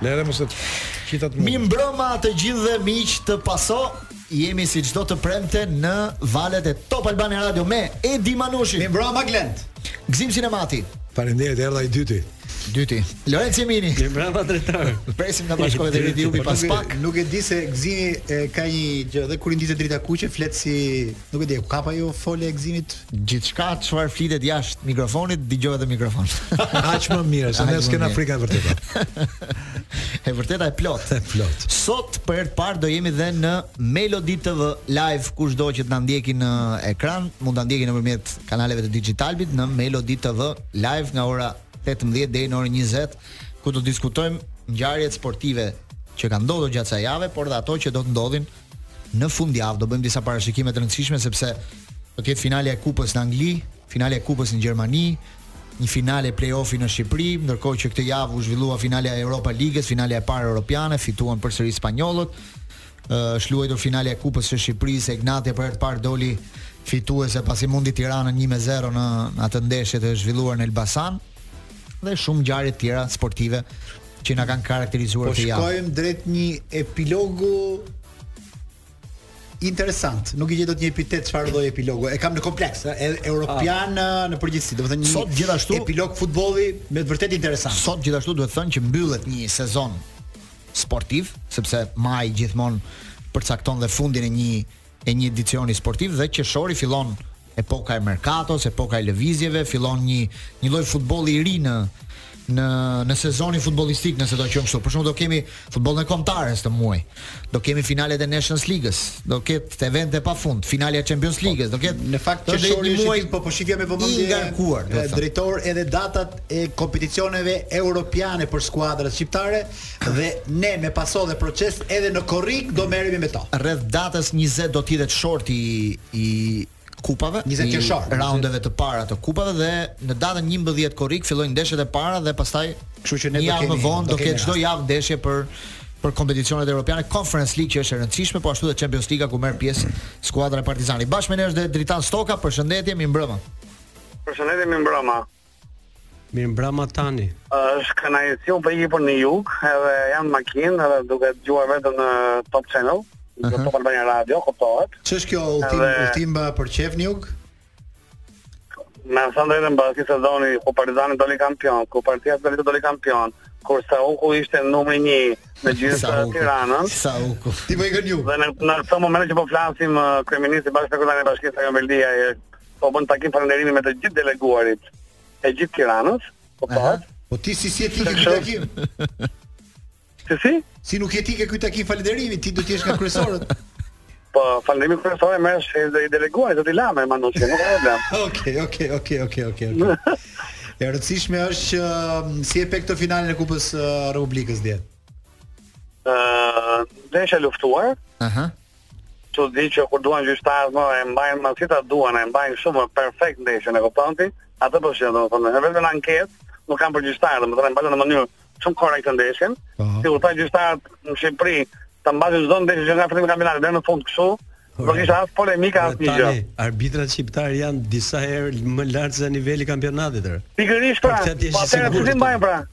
Lere mos e qita të Mirëmbrëma të gjithëve miq të Pasos Jemi si çdo të premte në valët e Top Albania Radio me Edi Manushin. Mirëmbrëma Glend. Gzim Sinemati. Faleminderit erdha i dytë. Dyti. Lorenzo Mini. Mirëmbrëma drejtor. Presim t'na bashkohet edhe Edi Ubi pas pak. Nuk e di se Gzimi ka një gjë dhe kur i ndizet drita e kuqe flet si Nuk e di, ku ka pa ajo folja e Gzimit? Gjithçka çfarë flitet jashtë mikrofonit dëgjohet dhe në mikrofon. Aq më mirë, se ne s'kena frikë nga e vërteta. e vërteta e plotë. E plotë. Sot për herë të parë do jemi dhe në Melody TV live, kushdo që do të na ndjekë në ekran, mund ta ndjekë nëpërmjet kanaleve të DigitAlbit në Melody TV live nga ora 18 deri në orën 20, ku do diskutojmë ngjarjet sportive që kanë ndodhur gjatë kësaj jave, por dhe ato që do të ndodhin në në fundjavë do bëjmë disa parashikime të rëndësishme sepse do të jetë finalja e kupës në Angli, finalja e kupës në Gjermani, një finale play-offi në Shqipëri, ndërkohë që këtë javë u zhvillua finalja e Europa Ligës, finalja e parë europiane, fituan përsëri spanjollët. Është luajtur finalja e Kupës së Shqipërisë, Egnatia për herë të parë doli fituese pasi mundi Tiranën 1-0 në atë ndeshje të zhvilluar në Elbasan. dhe shumë ngjarje të tjera sportive që na kanë karakterizuar këtë javë. Po shkojmë drejt një epilogu interesant. Nuk i gjej dot një epitet çfarë lloj epilogu. E kam në kompleks, e, e europian ah. në përgjithësi. Domethënë një sot gjithashtu epilog futbolli me të vërtetë interesant. Sot gjithashtu duhet thënë që mbyllet një sezon sportiv, sepse maji gjithmonë përcakton dhe fundin e një e një edicioni sportiv dhe qershori fillon epoka e merkatos, epoka e lëvizjeve, fillon një një lloj futbolli i ri në në në sezonin futbollistik, nëse do ta quajmë kështu. Për shembull do kemi futbollin e kombëtares këtë muaj. Do kemi finalet e Nations Ligës, do ketë evente pa fund, finalja e Champions Ligës, do ketë në fakt qershori një muaj po po shihja me vëmendje i ngarkuar, drejtor edhe datat e kompeticioneve europiane për skuadrat shqiptare. dhe ne me Paso dhe Proces edhe në korrik do merremi me to. Rreth datës njëzet do të hidhet shorti i kupave, njëzet qershor, raundeve të para të kupave dhe në datën njëmbëdhjetë korrik fillojnë ndeshjet e para dhe pastaj Kështu që ne do kemi më vonë do ketë çdo javë ndeshje për për kompeticionet europiane, Conference League që është e rëndësishme, po ashtu dhe Champions League ku merr pjesë skuadra e Partizanit. Bashkë me ne është dhe Dritan Stoka, përshëndetje, mirëmbrëma. Përshëndetje, mirëmbrëma. Mirëmbrëma Tani. Është kënaqësi unë po iki për në jug, edhe jam në makinë, edhe duke dëgjuar vetëm në Top Channel, në uh -huh. Top Albania Radio, kuptohet. Ç'është kjo udhëtim edhe... udhëtim për qejf në jug? Me thënë të drejtën bërë, si sezoni, ku Partizani doli kampion, ku Partizani doli, doli kampion, kur Sauku ishte numri një në gjithë të Tiranën. Sauku. Ti po i gënjen. Dhe në, në këtë moment që po flasim, uh, kreministi bashkë të këtani bashkë të këtani bashkë të këtani po bën takim falënderimi me të gjithë deleguarit e gjithë Tiranës, po thotë. Po ti si s'je ti ke takim? Si si? Si nuk je ti ke ky takim falënderimi, ti do të jesh nga kryesorët. Po, falënderimi kryesor më është edhe i deleguar zoti Lama Manushi, nuk ka problem. Okej, okej, okej, okej, okej, okej. E rëndësishme është që um, si e pe këtë finalen e Kupës së uh, Republikës dje. Ëh, uh, dhe është luftuar. Aha. Uh -huh. Çu di që kur duan gjyqtarët e mbajnë më si ta duan, e mbajnë shumë perfekt ndeshjen e kupton ti? Atë po them domethënë, në vetëm anketë nuk kanë për gjyqtarët, domethënë mbajnë në mënyrë shumë korrekte ndeshjen. Po. Sikur tha gjyqtarët në Shqipëri, ta mbajnë çdo ndeshje që nga fillimi i kampionatit deri në fund kështu, Nuk kishte as polemika asnjë gjë. Arbitrat shqiptarë janë disa herë më lart se niveli i kampionatit. Pikërisht pra. Po atë e bëjmë pra.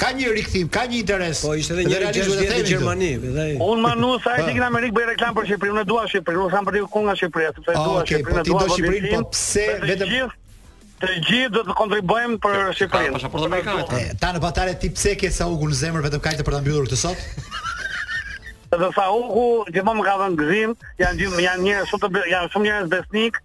Ka një rikthim, ka një interes. Po ishte edhe një realisht duhet të themi në Gjermani, edhe ai. Unë Manush, ai që në Amerikë bëj reklamë për Shqipërinë, unë dua Shqipërinë, unë kam për të ku nga Shqipëria, sepse ah, dua Shqipërinë, po ti do Shqipërinë, po pse vetëm të gjithë do të kontribuojmë për Shqipërinë. Pasha për Amerikanë. Tano po thuaje ti pse ke sa ugu në zemër vetëm kaq të për ta mbyllur këtë sot? Dhe sa ugu, gjithmonë më ka dhënë gëzim, janë janë njerëz shumë të janë shumë njerëz besnikë,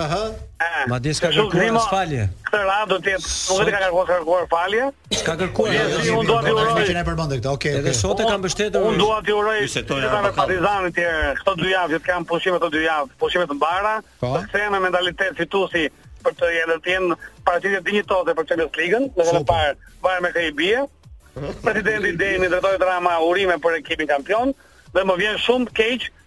Aha. Madje s'ka kërkuar as falje. Këtë radhë do të jetë, nuk e ka kërkuar kërkuar falje. S'ka kërkuar. Unë dua të uroj që ne përmendë këtë. Okej. Edhe sot e kanë mbështetur. Unë dua të uroj se to janë Partizanit këto dy javë që kanë pushime këto dy javë, pushime të mbara, po. të kthehen me mentalitet fituesi për të jenë të jenë paraqitje dinjitoze për Champions League-ën, në vend të parë, varet me kë i bie. Presidenti Deni drejtoi drama urime për ekipin kampion dhe më vjen shumë keq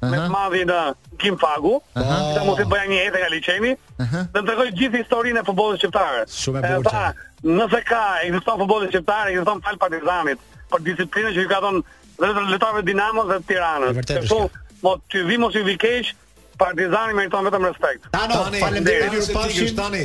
me të madhin Kim Fagu, që mos i bëja një xhiro nga liqeni, dhe më tregoi gjithë historinë e futbollit shqiptar. Shumë e bukur. Tha, nëse ka ekziston futbolli shqiptar, ekziston falë Partizanit, për disiplinën që i ka dhënë dhe lojtarëve të Dinamos dhe Tiranës. Vërtet është. Mos t'i vijë mos i vijë keq, Partizani meriton vetëm respekt. Tano, faleminderit u pafshim tani.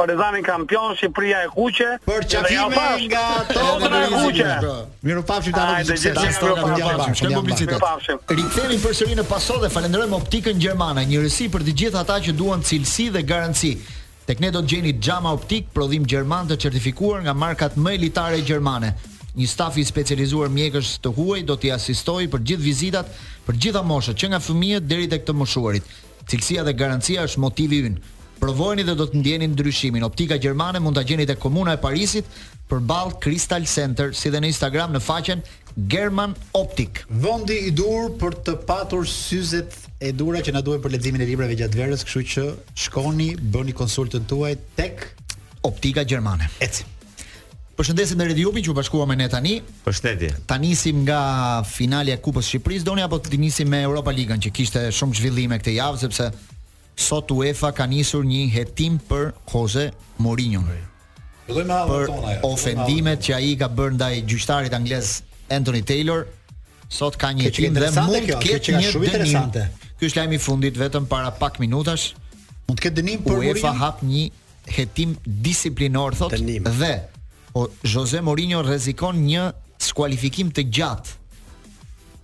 Partizani kampion, Shqipëria e kuqe. Përqafime nga Todra e kuqe. Mirupafshim ta vëmë sukses. Shkojmë publicitet. Rikthehemi përsëri në paso dhe falenderojmë optikën gjermane, një risi për të gjithë ata që duan cilësi dhe garanci. Tek ne do të gjeni xhama optikë prodhim gjerman të certifikuar nga markat më elitare gjermane. Një staf i specializuar mjekësh të huaj do t'i asistojë për gjithë vizitat, për gjitha moshat, që nga fëmijët deri tek të moshuarit. Cilësia dhe garancia është motivi ynë. Provojeni dhe do të ndjeni ndryshimin. Optikën gjermane mund ta gjeni tek Komuna e Parisit, përballë Crystal Center, si dhe në Instagram në faqen German Optik. Vendi i duhur për të patur syzet e duhura që na duhen për leximin e librave gjatë verës, kështu që shkoni bëni konsultën tuaj tek Optika Gjermane. Ecim. Përshëndesim Redi Jupin që u bashkua me ne tani. Përshëndetje. Ta nisim nga finalja e Kupës së Shqipërisë doni apo të nisim me Europa Ligën që kishte shumë zhvillime këtë javë sepse sot UEFA ka nisur një hetim për Jose Mourinho. Filloj me për tona, ja. për ofendimet që ai ka bërë ndaj gjyqtarit anglez Anthony Taylor. Sot ka një hetim dhe mund të ketë një shumë interesante. Ky është lajmi i fundit vetëm para pak minutash. Mund të ketë dënim për UEFA hap një hetim disiplinor thot dhe o Jose Mourinho rrezikon një skualifikim të gjatë.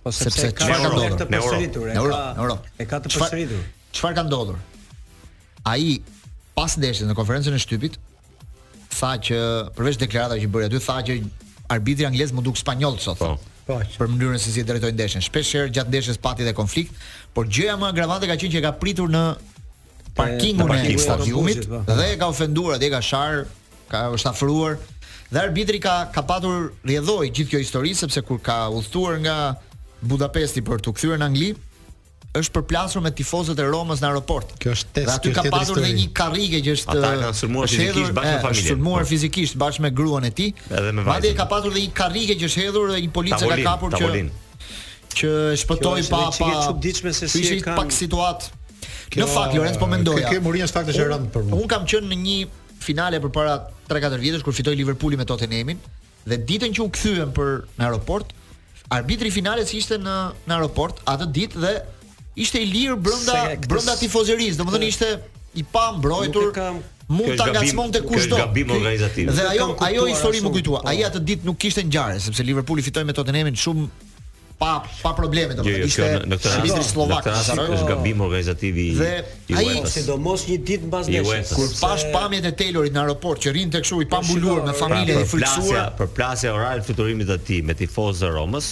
Po sepse ka çfarë ka ndodhur të përsëritur, e ka e ka të përsëritur. Çfarë ka ndodhur? Ai pas ndeshjes në konferencën e shtypit tha që përveç deklaratave që bëri aty tha që arbitri anglez m'u duk spanjoll sot. Po. Po. Për mënyrën se si drejtoi ndeshjen. Shpesh herë gjatë ndeshjes pati dhe konflikt, por gjëja më agravante ka qenë që e ka pritur në parkingun e parkingu stadiumit po. dhe e ka ofenduar atje ka shar, ka është afruar dhe arbitri ka ka patur rrjedhoj gjithë kjo histori sepse kur ka udhëtuar nga Budapesti për t'u kthyer në Angli, është përplasur me tifozët e Romës në aeroport. Kjo është test. Dhe aty ka patur edhe një karrige që është Atë e kanë sulmuar fizikisht bashkë me familjen. Sulmuar po. fizikisht bashkë me gruan e tij. Edhe me vajzën. Madje ka patur edhe një karrige që është hedhur dhe një polic e ka kapur që që e shpëtoi pak një çikë çuditshme se si e kanë pak situatë. Në fakt Lorenc po mendoja. Kjo Mourinho është fakt i rëndë për mua. Un kam qenë në një finale përpara 3-4 vjetësh kur fitoi Liverpooli me Tottenhamin dhe ditën që u kthyen për në aeroport, arbitri i finales ishte në në aeroport atë ditë dhe ishte i lirë brenda brenda tifozerisë, domethënë ishte i pambrojtur. Mund ta ngacmonte kushdo. Është gabim organizativ. Dhe ajo ajo histori m'u kujtua. Po. Ai atë ditë nuk kishte ngjarje sepse Liverpooli fitoi me Tottenhamin shumë pa pa probleme domethënë jo, jo, ishte në këtë rast slovak në këtë rast është gabim organizativ i dhe ai sidomos një ditë mbas ndeshjes kur pashë pamjet e Taylorit në aeroport që rrinte kështu i po, pambuluar me familjen pra, e frikësuar përplasja orarit të fluturimit të tij me tifozët e Romës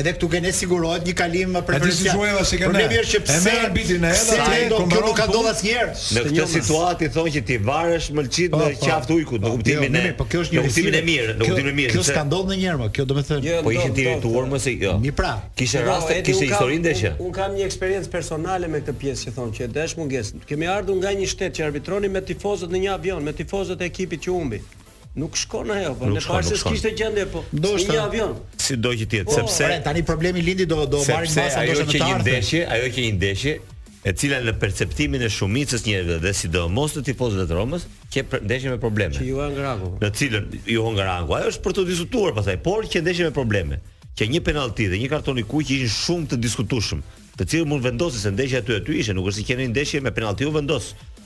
Edhe këtu gjene sigurohet një kalim më preferencial. Problemi është që pse me arbitrin e edhe ai do të nuk ka ndodhur asnjëherë. Në këtë situatë i thonë që t'i varësh mëlçitë në po, po. qafë ujkut, në kuptimin jo, e. Po kjo është një kuptim i mirë, në kuptimin e mirë. Kjo s'ka ndodhur ndonjëherë më, kjo domethënë. Jo, po ishin të irrituar më se jo. Mi pra. Kishte jo, raste, kishte histori ndeshje. Un kam një eksperiencë personale me këtë pjesë që thonë që dash pa dash. Kemi ardhur nga një shtet që arbitronim me tifozët në një avion, me tifozët e ekipit që humbi. Nuk shkon ajo, po në parë s' kishte gjendje, po do të jenë në avion. Sido që të jetë, po, sepse po, tani problemi lindi do do marrin masa do të thotë. Ndeshje, ajo qe një ndeshje e cila në perceptimin e shumicës njerëzve dhe sidomos të tifozëve të Romës, qe ndeshje me probleme. Që iu hëngër haku. Në cilën iu hëngër haku. Ajo është për të diskutuar pastaj, por qe ndeshje me probleme. Qe një penallti dhe një karton i kuq ishin shumë të diskutueshëm, të cilët mund ta vendosnin se ndeshja aty aty ishte, nuk është se se ndeshja me penallti u vendos.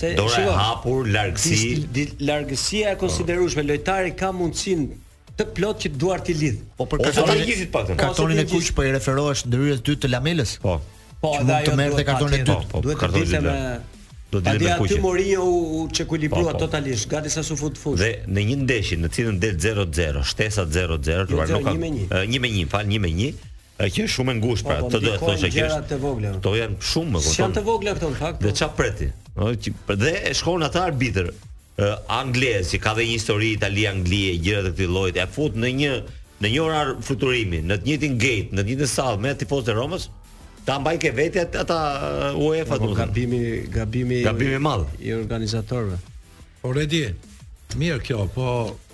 Se, Dora shiko, e hapur, largësi. Largësia e konsiderueshme, po. lojtari ka mundësinë të plot që duart t'i lidhë. Po për kartonin e kuq pak. Kartonin e kuq po i referohesh ndërhyrjes së dytë të Lamelës? Po. Po, edhe ajo të merrte kartonin e dytë. Po, duhet të dilte me Do të dilte kuq. Aty Mourinho u, u çekuilibrua po, po. totalisht, gati sa s'u fut në fushë. Dhe në një ndeshje në të cilën del 0-0, shtesa 0-0, jo, duar nuk ka 1 me 1, më fal 1 me 1. E kjo është shumë e ngushtë pra, do të thosh që gjëra të vogla. Këto janë shumë, më kupton. Janë të vogla këto në fakt. Dhe po. çfarë pret ti? Ëh, dhe e çon atë arbitër. Uh, anglez, që ka dhe një histori Itali-Angli e gjëra të këtij lloji, e fut në një në një orar fluturimi, në të njëjtin gate, në të njëjtën sallë me tifozët e Romës, ta bëjnë ke vetë ata UEFA do të thonë. Gabimi, gabimi, gabimi i madh i organizatorëve. Po Redi, mirë kjo, po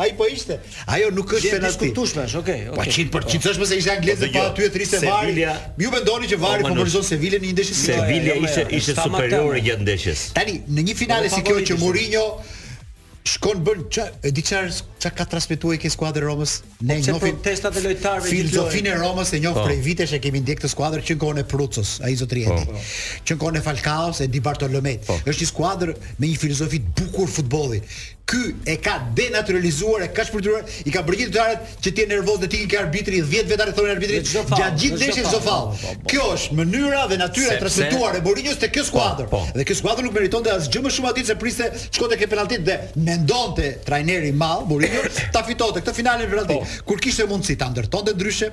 Ai po ishte. Ajo nuk është penalti. Është e diskutueshme, është okay, okay. Po 100% për qind thashë se ishte anglez po, pa aty e priste VAR-i. Ju mendoni që VAR-i po favorizon Sevillën në një ndeshje se Sevilla ishte ishte superiore gjatë ndeshjes. Tani në një finale si kjo që Mourinho shkon bën ça e di çfarë ça ka transmetuar ke skuadra e Romës ne po, njohim protestat e lojtarëve filozofinë e Romës e njoh po. prej vitesh e kemi ndjek atë skuadrën që kohën e Pruzzos ai zotni Edi po. që kohën e Falcaos e Di Bartolomeit është një skuadër me një filozofi të bukur futbolli Ky e ka denatyralizuar e ka shpërfytyruar, i ka bërë gjithë lojtarët që të jenë nervozë dhe të ikin ke arbitri, 10 veta e rrethonin arbitrin gjatë gjithë ndeshjes çdo faull. Kjo është mënyra dhe natyra e transmetuar e Mourinhos te kjo skuadër. Dhe kjo skuadër nuk meritonte asgjë më shumë aty se priste të shkonte ke penalltitë dhe mendonte trajneri i madh Mourinho ta fitonte këtë finale me penallti, kur kishte mundësi ta ndërtonte ndryshe,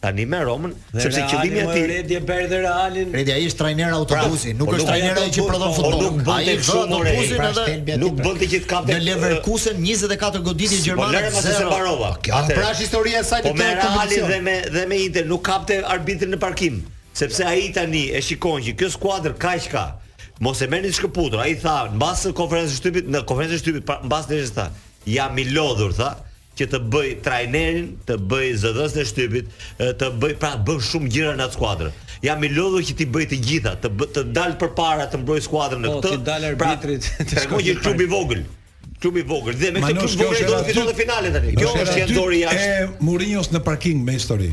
Tani me Romën, sepse qëllimi i tij Redi e bëri dhe Realin. Redi ai është trajner autobusi, pra, nuk po është trajner ai që prodhon futboll. Nuk bën dot shumë autobusin pra, edhe nuk bën të gjithë kapet. Në Leverkusen 24 goditje po, gjermane. Po lëre se mbarova. Kjo është pra historia e saj të tërë. Po me Realin dhe me dhe me Inter nuk kapte arbitrin në parkim, sepse ai tani e shikon që kjo skuadër kaq ka. Mos e merrni shkëputur. Ai tha mbas konferencës së shtypit, në konferencën e shtypit mbas ndeshjes tha, jam i lodhur, tha, që të bëj trajnerin, të bëj zëdhënësin e shtypit, të bëj pra të bëj shumë gjëra në atë skuadër. Jam i lodhur që t'i bëj të gjitha, të bë, të dal përpara të mbroj skuadrën në po, këtë. Po t'i dal pra, arbitrit. Pra, tregoi që klubi i vogël. Klubi i vogël. Dhe me këtë klub të vogël do të fitojë finalen tani. Kjo është një dorë jashtë. E Mourinhos në parking me histori.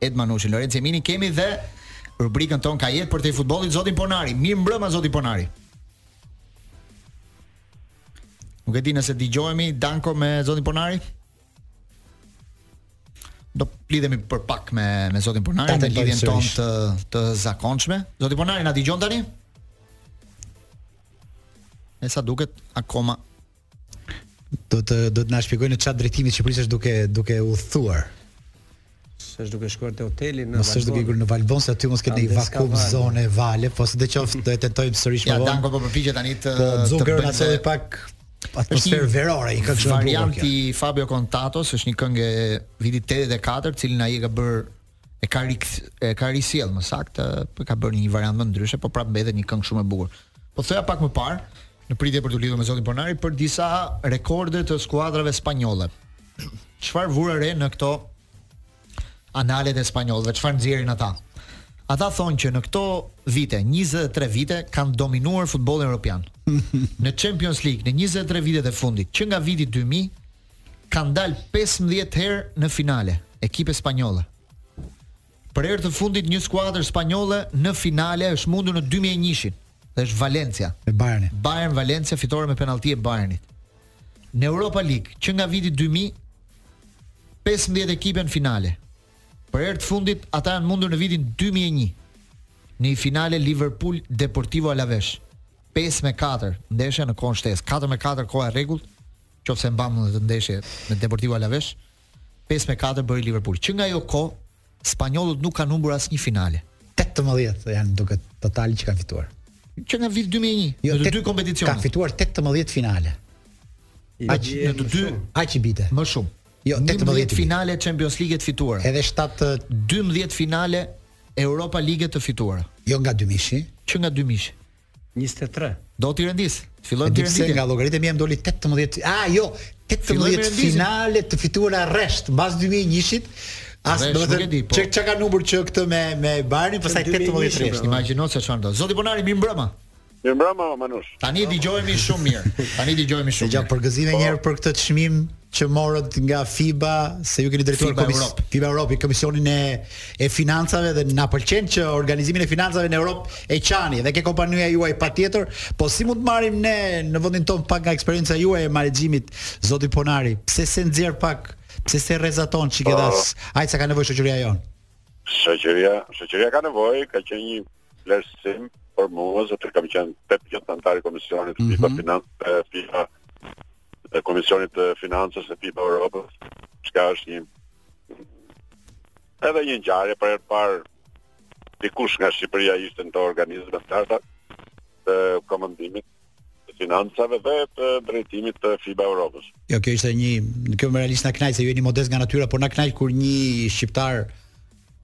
Edi Manushin, Lorenc Jeminin kemi dhe rubrikën tonë ka jetë përtej futbollit Zotin Ponari. Mirëmbrëma Zoti Ponari. Nuk e di nëse dëgjohemi Danko me Zotin Ponari. Do lidhemi për pak me me Zotin Ponari në lidhjen tonë të të zakonshme. Zoti Ponari na dëgjon tani? Me sa duket akoma Do të do të na shpjegojë në çfarë drejtimi të Shqipërisë është duke duke udhëtuar. Është duke shkuar te hoteli në Valbonë. Është duke ikur në Valbonë se aty mund të ketë një vakum zone e valëve, po sidoqoftë do e tentojmë sërish më vonë. Ja Danko po përpiqet tani të po, të bëjë atë pak atmosferë verore, një këngë varianti Fabio Concatos, është një këngë e vitit 84, të cilën ai e ka bërë e ka rik, e ka risjell më saktë, e ka bërë një variant më ndryshe, po prapë mbetet një këngë shumë e bukur. Po thoja pak më parë në pritje për t'u lidhur me zotin Ponari për disa rekorde të skuadrave spanjolle. Çfarë vura re në këto analet e spanjollëve, çfarë nxjerrin ata? Ata thonë që në këto vite, 23 vite kanë dominuar futbollin europian. në Champions League në 23 vitet e fundit, që nga viti 2000 kanë dalë pesëmbëdhjetë herë në finale ekipe spanjolle. Për herë të fundit një skuadër spanjolle në finale është mundur në 2001-shin dhe është Valencia. Me Bayern. Bayern Valencia fitore me penallti e Bayernit. Në Europa League që nga viti 2000 15 ekipe në finale. Për herë të fundit ata janë mundur në vitin 2001 në një finale Liverpool Deportivo Alaves. 5 me 4 ndeshja në kohën shtesë, 4 me 4 koha e rregullt, nëse e mban mend këtë ndeshje me Deportivo Alaves, 5 me 4 bëri Liverpool. Që nga ajo kohë spanjollët nuk kanë humbur asnjë finale. 18 janë duket totali që kanë fituar. Që nga viti 2001, jo, në të dy kompeticionet. Kanë fituar 18 finale. Jo, aq në të dy, aq i bie. Më shumë. Jo, 18 finale Champions League të fituara. Edhe 7 12 finale Europa League të fituara. Jo nga 2000-shi, që nga 2000-shi. 23. Do t'i rendis. Të fillojmë të rendis. Sepse nga llogaritë mia më doli 18. Ah, jo, 18 finale të fituara rresht mbas 2001-shit. Ajo do të thotë, po. s'ka numëruar këtë me me Bayernin, pastaj 18 rresht. Po. Imagjino se çfarë do. Zoti Ponari, mirëmbrëma. Mirëmbrëma, Manush. Tani dëgjohemi shumë mirë. Tani dëgjohemi shumë. Gjithë përgëzimet një herë për këtë çmim që morët nga FIBA, se ju keni drejtuar FIBA Europë, FIBA Europë, Komisionin e e financave dhe na pëlqen që organizimin e financave në Europë e qani dhe ke kompania juaj patjetër, po si mund të marrim ne në vendin tonë pak nga eksperienca juaj e menaxhimit zoti Ponari, pse s'e nxjerr pak, pse s'e rrezaton një çikë edhe, po. ai sa ka nevojë shoqëria jonë. Shoqëria, shoqëria ka nevojë, ka qenë një vlerësim për mua, sepse kam qenë 8 vjet anëtar i komisionit mm -hmm. të financave, FIBA të Komisionit të Financës e FIBA Europës, çka është një edhe një ngjarje për herë të parë dikush nga Shqipëria ishte në këto organizma të larta të komandimit të financave dhe të drejtimit të FIBA Europës. Jo, kjo ishte një, kjo neve realisht na kënaq se ju jeni modest nga natyra, por na kënaq kur një shqiptar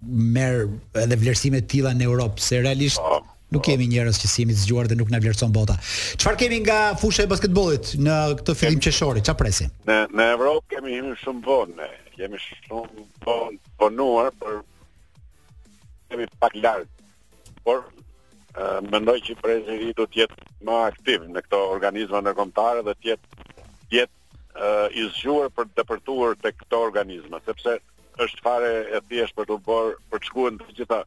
merr edhe vlerësime të tilla në Europë, se realisht ah, nuk kemi ah. njerëz që si jemi të zgjuar dhe nuk na vlerëson bota. Çfarë kemi nga fusha e basketbollit në këtë fillim qershori? Çfarë presim? Në në Evropë kemi hyrë shumë vonë, ne. Jemi shumë vonë vonuar por jemi pak larg. Por uh, mendoj që presidenti do të jetë më aktiv në këto organizma ndërkombëtare dhe të jetë jetë uh, i zgjuar për të depërtuar tek këto organizma, sepse është fare e thjeshtë për të bërë për të shkuar në të gjitha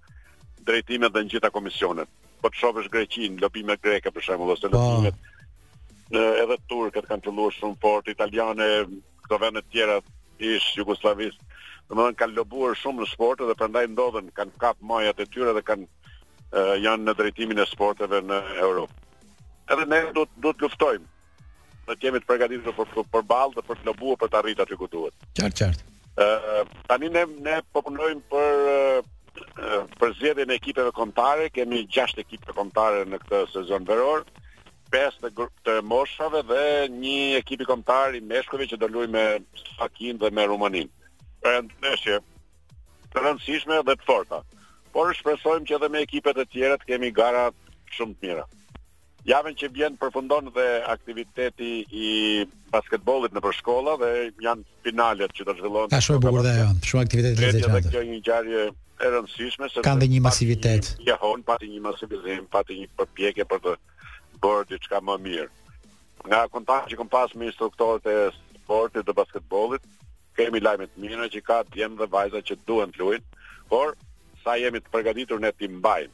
drejtimet dhe në gjitha komisionet. Po të shohësh Greqinë, lobimet greke për shembull ose po. lobimet edhe turkët kanë filluar shumë fort, italiane, këto vende të tjera të ish Jugosllavisë. Domethënë kanë lobuar shumë në sport dhe prandaj ndodhen kanë kap majat e tyre dhe kanë janë në drejtimin e sporteve në Europë. Edhe ne do do të luftojmë Ne jemi të përgatitur për për përballë dhe për të lobuar për të arritur aty ku duhet. Qartë, qartë. Ë uh, tani ne ne po punojmë për uh, për zgjedhjen e ekipeve kombëtare, kemi 6 ekipe kombëtare në këtë sezon veror, 5 të, të moshave dhe një ekip kombëtar i meshkujve që do luajë me Sllovakinë dhe me Rumaninë. Pra janë ndeshje të rëndësishme dhe të forta. Por shpresojmë që edhe me ekipet e tjera të kemi gara shumë të mira. Javën që vjen përfundon dhe aktiviteti i basketbollit nëpër shkolla dhe janë finalet që do të zhvillohen. Është shumë e bukur dhe ajo, shumë aktivitet i lezetshëm. Është kjo një ngjarje e rëndësishme sepse kanë një masivitet. Jo po pati një masivizim, pati një përpjekje për të bërë diçka më mirë. Nga kontakti që kam pas me instruktorët e sportit të basketbollit, kemi lajme të mira që ka djem dhe vajza që duan të luajnë, por sa jemi të përgatitur ne t'i mbajmë.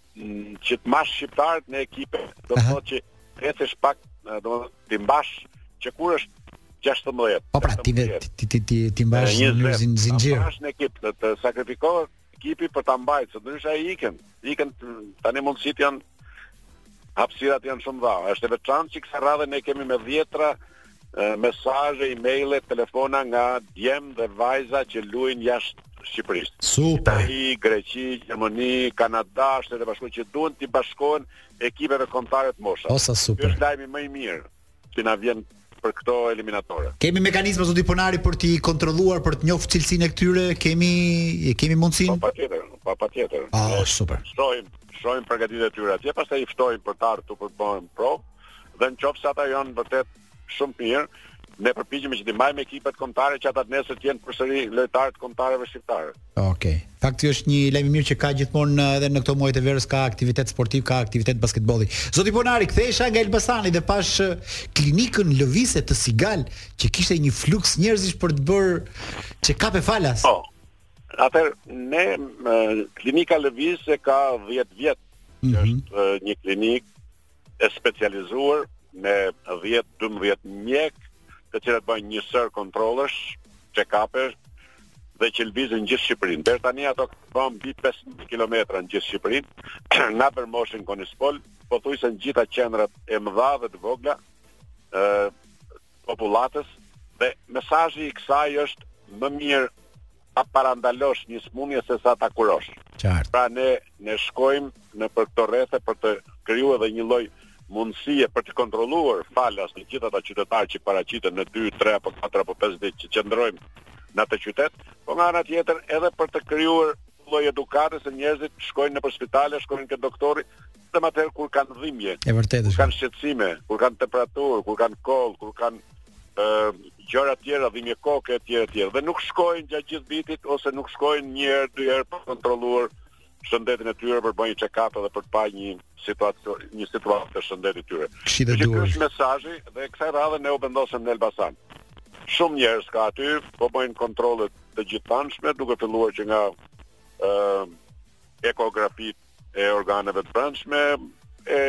që të mash shqiptarët në ekipe, do të thotë që ecesh pak, do t'i mbash që kur është 16. Po pra, ti ti ti ti ti mbash në zin zinxhir. Mbash në ekip të, të sakrifikohet ekipi për ta mbajtur, ndryshe ai ikën. Ikën tani mundësit janë hapësirat janë shumë të mëdha. Është e veçantë që kësaj radhe ne kemi me dhjetëra mesazhe, emailë, telefona nga djem dhe vajza që luajnë jashtë Shqipërisë. Super. Itali, Greqi, Gjermani, Kanada, Shtetet e Bashkuara që duan t'u bashkohen ekipeve kombëtare të moshave. O sa super. Është lajmi më i mirë që na vjen për këto eliminatore. Kemi mekanizma zoti Ponari për t'i kontrolluar, për të njohur cilësinë e këtyre, kemi kemi mundësinë. Po patjetër, po patjetër. Ah, super. Shohim, shohim përgatitjet e tyre atje, pastaj i ftojmë për të ardhur këtu për të bërë provë dhe në qoftë se ata janë vërtet shumë të mirë, ne përpiqemi që të mbajmë ekipet kombëtare që ata nesër të jenë përsëri lojtarë të kombëtareve shqiptare. Okej. Okay. Fakt është një lajm i mirë që ka gjithmonë edhe në këto muaj të verës ka aktivitet sportiv, ka aktivitet basketbolli. Zoti Ponari, kthehesha nga Elbasani dhe pashë klinikën lëvizëse të Sigal, që kishte një fluks njerëzish për të bërë check-up-e falas. Po. Atëherë ne klinika lëvizëse ka 10 vjet. Mm -hmm. Është një klinikë e specializuar me 10-12 mjekë, të cilët bëjnë një sërë kontrollesh, check-up-e, dhe që lëvizin gjithë Shqipërinë. Deri tani ato kanë bërë mbi 5 km në gjithë Shqipërinë, nga Vermoshi në Konispol, pothuajse në gjitha qendrat e mëdha dhe të vogla, e, popullatës, dhe mesazhi i kësaj është më mirë ta parandalosh një sëmundje se sa ta kurosh. Qartë. Pra ne ne shkojmë nëpër këto rrethe për të krijuar edhe një lloj mundësie për t'i kontrolluar falas të gjithë ata qytetarë që paraqiten në 2, 3 apo 4 apo 5 ditë që qëndrojmë në atë qytet, po nga ana tjetër edhe për të krijuar lloj edukate se njerëzit shkojnë nëpër spitale, shkojnë te doktori, Vetëm atëherë kur kanë dhimbje. E vërtetë. Kur kanë shqetësime, kur kanë temperaturë, kur kanë kollë, kur kanë ë gjëra të tjera, dhimbje koke etj etj. Dhe nuk shkojnë gjatë gjithë vitit ose nuk shkojnë një herë, dy herë për të kontrolluar shëndetin e tyre për të bërë një check-up edhe për të parë një situatë një situatë të shëndetit të tyre. Kështu që ky është mesazhi dhe kësaj radhe ne u vendosëm në Elbasan. Shumë njerëz ka aty, po bëjnë kontrolle të gjithanshme, duke filluar që nga ë ekografitë e organeve të brendshme e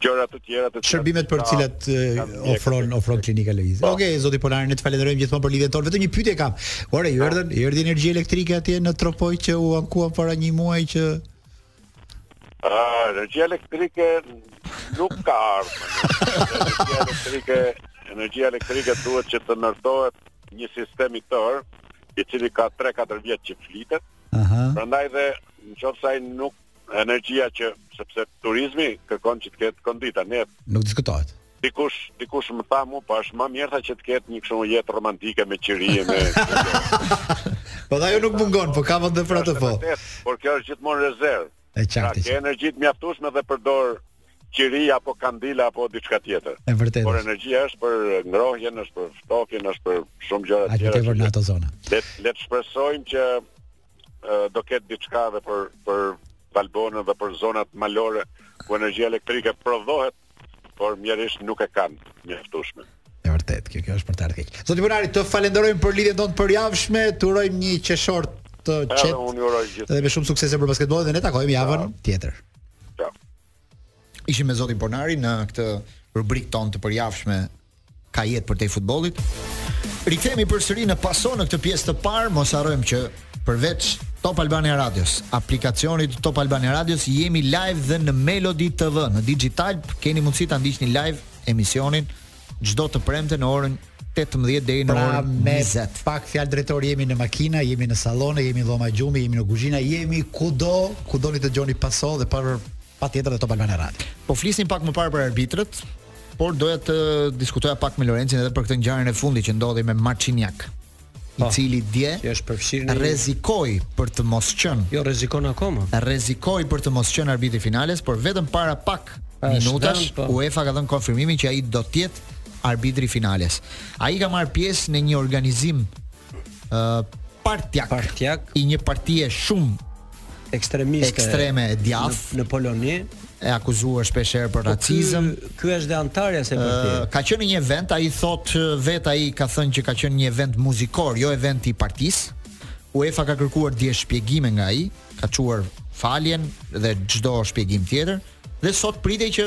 gjëra të tjera, shërbimet për të cilat ofron ofron klinika lëvizëse. Po. Okej, okay, zoti Ponari, ne të falenderojmë gjithmonë për lidhjen tonë. Vetëm një pyetje kam. Ore, ju po. erdhën, ju erdhi energjia elektrike atje në Tropojë që u ankuam para një muaji që Ah, energjia elektrike nuk ka ardhur. Energjia elektrike, energjia elektrike duhet që të ndërtohet një sistem i tërë, i cili ka 3-4 vjet që flitet. Aha. Prandaj dhe në qoftë se ai nuk energjia që sepse turizmi kërkon që të ketë kondita, ne nuk diskutohet. Dikush, dikush më tha mua, po është më mirë tha që të ketë një kështu jetë romantike me qiri e me. po ajo nuk mungon, po ka vend për atë po. Por kjo është gjithmonë rezervë. E qartë. Pra, ka energji të mjaftueshme dhe përdor qiri apo kandila apo diçka tjetër. E vërtetë. Por energjia është për ngrohjen, është për ftohjen, është për shumë gjëra të tjera. Atje për ato zona. Le le të shpresojmë që uh, do ketë diçka edhe për për Valbonën dhe për zonat malore ku energjia elektrike prodhohet, por mjerisht nuk e kanë mjaftueshme. E vërtet, kjo kjo është për të ardhur keq. Zoti Binari, të falenderojmë për lidhjen tonë të përjavshme, të urojmë një qeshor të qetë. Edhe unë uroj gjithë. Dhe me shumë suksese për basketbollin dhe ne takojmë javën Ciao. tjetër. Ciao. Ishim me Zotin Bonari në këtë rubrik tonë të përjavshme ka jetë përtej futbollit. Rikthehemi përsëri në paso në këtë pjesë të parë, mos harrojmë që përveç Top Albania Radios, aplikacionit Top Albania Radios, jemi live dhe në Melody TV, në Digitalb, keni mundësi ta ndiqni live emisionin çdo të premte në orën 18 deri në pra, orën 20. Pak fjalë drejtori jemi në makina, jemi në sallone, jemi në dhoma gjumi, jemi në kuzhina, jemi kudo, kudo doni të dëgjoni paso dhe patjetër dhe Top Albania Radio. Po flisnim pak më parë për arbitrët, por doja të diskutoja pak me Lorencin edhe për këtë ngjarjen e fundit që ndodhi me Marciniak. i po. cili dje që është përfshirë në rrezikoi për të mos qenë. Jo rrezikon akoma. Rrezikoi për të mos qenë arbitri i finales, por vetëm para pak minutash po. UEFA ka dhënë konfirmimin që ai do të jetë arbitri i finales. Ai ka marrë pjesë në një organizim ë uh, partiak, partiak të një partie shumë ekstremiste ekstreme e djathtë në, në Poloni e akuzuar shpeshherë për po racizëm. Kjo, kjo është dhe antarja se për ti. Ka qenë në një event, ai thotë vetë ai ka thënë që ka qenë një event muzikor, jo event i partisë. UEFA ka kërkuar dje shpjegime nga ai, ka çuar faljen dhe çdo shpjegim tjetër dhe sot pritej që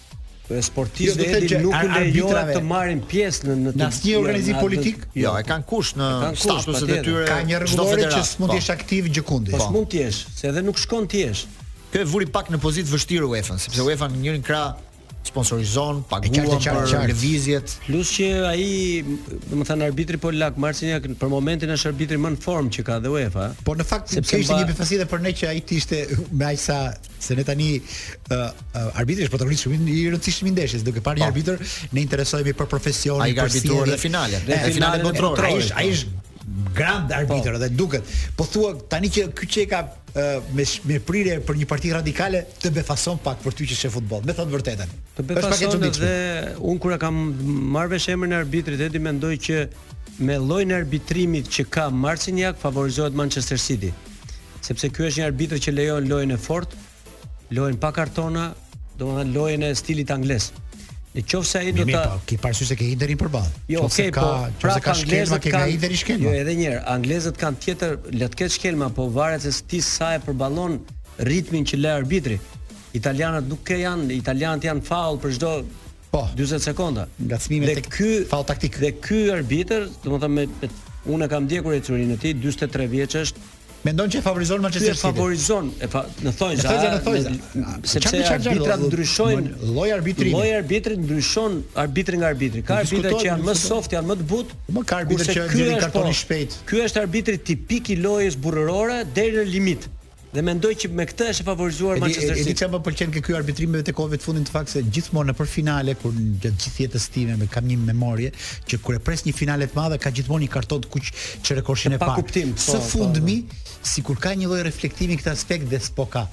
sportistëve edhe nuk u lejohet të marrin pjesë në në asnjë organizim politik. Jo, e kanë kusht në statusin e tyre. Ka një rregullore që s'mund të jesh aktiv gjëkundi. Po s'mund të jesh, se edhe nuk shkon të jesh. E vuri pak në pozitë vështirë UEFA, sepse UEFA në njërin krah sponsorizon, paguan për lëvizjet. Plus që ai, domethënë arbitri polak Marciniak për momentin është arbitri më në formë që ka dhe UEFA. Po në fakt sepse ishte një befasi dhe për ne që ai të ishte me aq sa se ne tani uh, uh, arbitri është protagonist shumë i rëndësishëm i ndeshjes, duke parë një po. arbitër ne interesohemi për profesionin, ai ka arbitruar dhe finalen, dhe finalen botërore. Ai është ai është grand arbitër po. dhe duket. Po thua tani që ky qenka me me prirje për një parti radikale të befason pak për ty që shef futboll. Me thënë vërtetën. Të befason dhe unë kur e kam marrë vesh emrin e arbitrit Edi mendoj që me llojin e arbitrimit që ka Marciniak favorizohet Manchester City. sepse ky është një arbitër që lejon lojën e fortë, lojën pa kartona, domethënë lojën e stilit anglez. Në qoftë se ai do ta po, ke parasysh se ke Interin përballë. Jo, okay, ka, po, pra ka shkelma ke kanë... Interi shkelma. Jo, edhe një herë, anglezët kanë tjetër, le të ketë shkelma, po varet se ti sa e përballon ritmin që lë arbitri. Italianët nuk ke janë, italianët janë faul për çdo Po, 40 sekonda. Ngacmimi tek ky faull taktik. Dhe ky arbitër, domethënë me, me unë kam ndjekur ecurinë e tij, 43 vjeç është. Mendon që e favorizon Manchester City. Favorizon, e fa, në thonjëza. Në thonjëza. Sepse arbitrat ndryshojnë, lloj arbitrimi. Lloj arbitri ndryshon arbitri nga arbitri. Ka arbitra që janë më soft, janë më të butë. Më ka arbitra që japin kartonin po, shpejt. Ky është arbitri tipik i lojës burrërore deri në limit. Dhe mendoj që me këtë është favorizuar Manchester City. E di çfarë më pëlqen te këto arbitrimet e kohëve të fundit në fakt se gjithmonë nëpër finale kur gjatë gjithë jetës time me kam një memorie që kur e pres një finale të madhe ka gjithmonë një karton të kuq që rekoshin e pa. Kuptim, po, së, po, po, fundmi sikur ka një lloj reflektimi në këtë aspekt dhe s'po ka.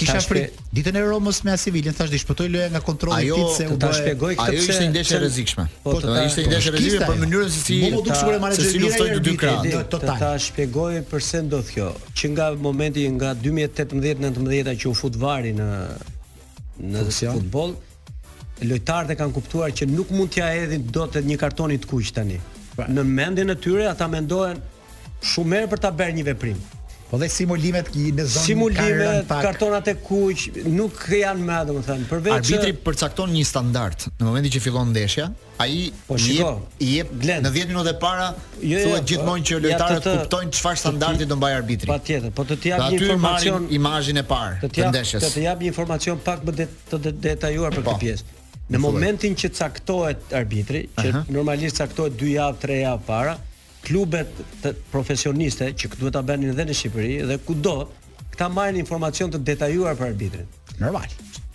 Kisha frikë ditën e Romës me Sevilën thashë do i shpëtojë loja nga kontrolli i tij se unë ta shpjegoj këtë pse. Ajo ishte një ndeshje e rrezikshme. Po të ishte një ndeshje e rrezikshme për mënyrën se si. Mund të thotë sikur e marrë çdo dy krahë. Do ta shpjegoj pse ndodh kjo. Që nga momenti nga 2018 19 që u fut VAR-i në në Funksion. futboll, lojtarët e kanë kuptuar që nuk mund t'ia hedhin dot një kartoni të kuq tani. Pra. Në mendjen e tyre ata mendohen shumë herë për ta bërë një veprim. Po dhe simulimet që në zonë simulime, kartonat e kuq nuk janë më, domethënë, përveç arbitri përcakton një standard në momentin që fillon ndeshja, ai po i jep i jep Glenn. në 10 minutat e para jo, jo, thuhet jo, gjithmonë që lojtarët të, kuptojnë çfarë standardi do mbajë arbitri. Patjetër, po të të jap një informacion imazhin e parë të, të ndeshjes. Të të jap një informacion pak më det, të det, detajuar për po, këtë pjesë. Në momentin që caktohet arbitri, që uh -huh. normalisht caktohet 2 javë, 3 javë para, klubet të profesioniste që duhet ta bënin edhe në Shqipëri dhe kudo, këta marrin informacion të detajuar për arbitrin. Normal.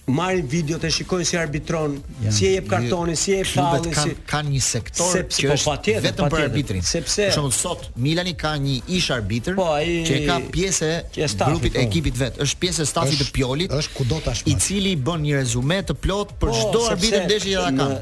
Marrin videot e shikojnë si arbitron, ja, si e jep kartonin, si e faullin, si kanë një sektor sepse, që po, është patjetër, vetëm patjetër, për arbitrin. Sepse për shembull sot Milani ka një ish arbitër po, ai, që ka pjesë e grupit po. ekipit vetë, është pjesë e stafit të Piolit, është kudo tashmë. I cili bën një rezyme të plotë për çdo arbitër ndeshje që ata kanë.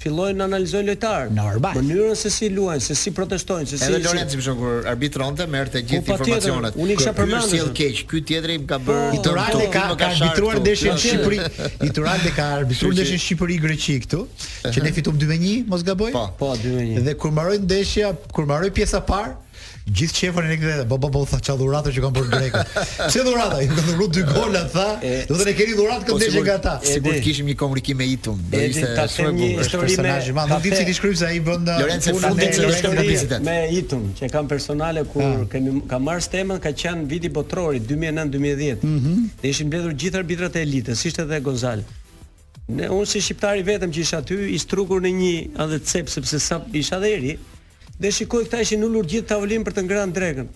Fillojnë analizojnë lojtarët, mënyrën se si luajnë, se si protestojnë, se si Edhe Lorenci për kur arbitronte merrte po, gjithë informacionet. Unë kisha përmendur. Ky keq, ky tjetri më ka po, bërë Iturralde ka ka arbitruar ndeshjen në Shqipëri. Iturralde ka arbitruar ndeshjen në Shqipëri Greqi këtu, që ne fituam 2-1, mos gaboj. Po, 2-1. Po, Dhe kur mbaroi ndeshja, kur mbaroi pjesa e parë, Gjithë qefarin e këthe, bo bo bo, tha ça dhurate që kanë bërë grekët. Pse dhurata? Ju kanë dhuru dy gola, tha. Domethënë e keni dhuratë këtë po, ndeshje nga ta. Sikur të kishim një komunikim me Itun. Do ishte shumë e bukur. Është personazh i madh. Nuk di si t'i shkruaj se ai bën uh, Lorenzo fundin se është në vizitet. Me Itun, që kam personale kur ah. kemi, kam marrë stemën, ka qenë viti botërori 2009-2010. Mhm. Ne ishim mbledhur gjithë arbitrat e elitës, ishte edhe González. Ne unë si shqiptari vetëm që isha aty, i strukur në një edhe cep sepse sa isha dheri. Dhe shikoj këta ishin ulur gjithë tavolinë për të ngrënë drekën.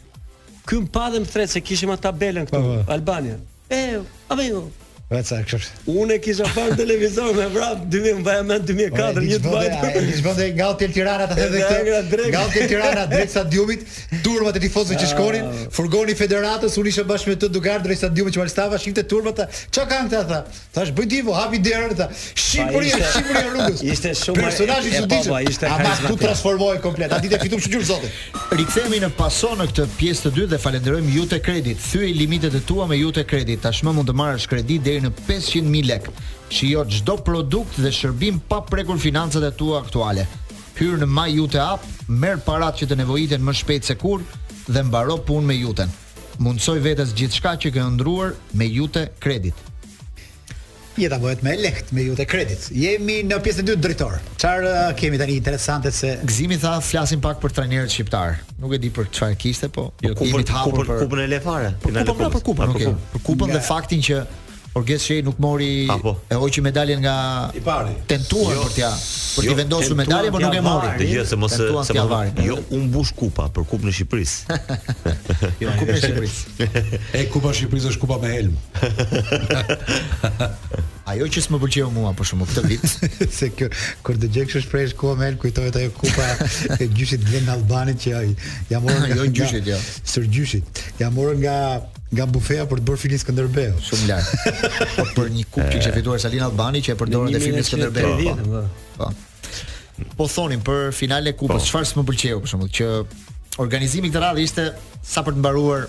Ky më pa dhe më thret se kishim atë tabelën këtu, po, po. Albania. E, a me ju? Veca, kërë. Unë e kisha parë në televizor me vrap, 2000, më bëja me 2004, një të bajtë. E, një shbënde nga hotel Tirana, të thedhe këtë, nga hotel Tirana, drejt stadiumit, turmat e tifozëve që ah. shkonin, furgoni i federatës, unë isha bashkë me të dugar, drejt stadiumit Qemal Stafa, shikte turmat, ça kanë këta, tha? Thash bëj divo, hapi derën dhe Shqipëri është Shqipëri e rrugës. Ishte shumë personazh i çuditshëm. Po, ishte karizma. Ama ku transformohej komplet. A ditë fitum shyqyr zotit. Rikthehemi në paso në këtë pjesë të dytë dhe falenderojmë Iute Credit. Thyej limitet e tua me Iute Credit. Tashmë mund të marrësh kredi deri në 500.000 lekë. Shijo çdo produkt dhe shërbim pa prekur financat e tua aktuale. Hyr në My Iute app, merr paratë që të nevojiten më shpejt se kurrë dhe mbaro punë me Iuten. Mundësoji vetes gjithçka që ke ëndërruar me Iute Credit. Jeta bëhet më e lehtë me Iute Credit. Jemi në pjesën e dytë drejtor. Çfarë uh, kemi tani interesante se Gzimi tha flasim pak për trajnerët shqiptarë. Nuk e di për çfarë kishte, po, po jo kemi të hapur për kupën e lefare. Për kupën, për kupën, për kupën dhe faktin që Por Geshe nuk mori Apo. e hoqi medaljen nga I pari. tentuar Jo. për t'ia për Jo, t'i vendosur tentuan medaljen, por t'ia nuk e mori. varin. Dëgjoj se mos se Tentuan se t'ia mos varin. jo u mbush kupa për kupën e Shqipërisë. Jo, kupën e Shqipërisë. E Kupa e Shqipërisë është kupa me helm. Ajo që s'më pëlqeu mua për shembull këtë vit, se kjo kur dëgjoj kështu shprehje kupa më kujtohet ajo kupa e gjyshit Glen Albanit që ia morën Jo, gjyshit, jo. Stërgjyshit. Ia morën nga nga bufeja për të bërë filmin Skënderbeu. Shumë lart. Po për një kupë që kishte fituar Salin Albani që e përdorën në filmin Skënderbeu. Po. po. Po thonim për finalen e kupës, po. çfarë s'më pëlqeu për shembull që organizimi këtë radhë ishte sa për të mbaruar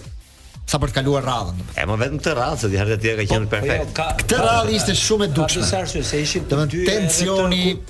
sa për të kaluar radhën. E më vetëm këtë radhë se dihet aty ka qenë po, perfekt. Jo, këtë radhë ishte shumë e dukshme. Për arsye se ishin të dy tensioni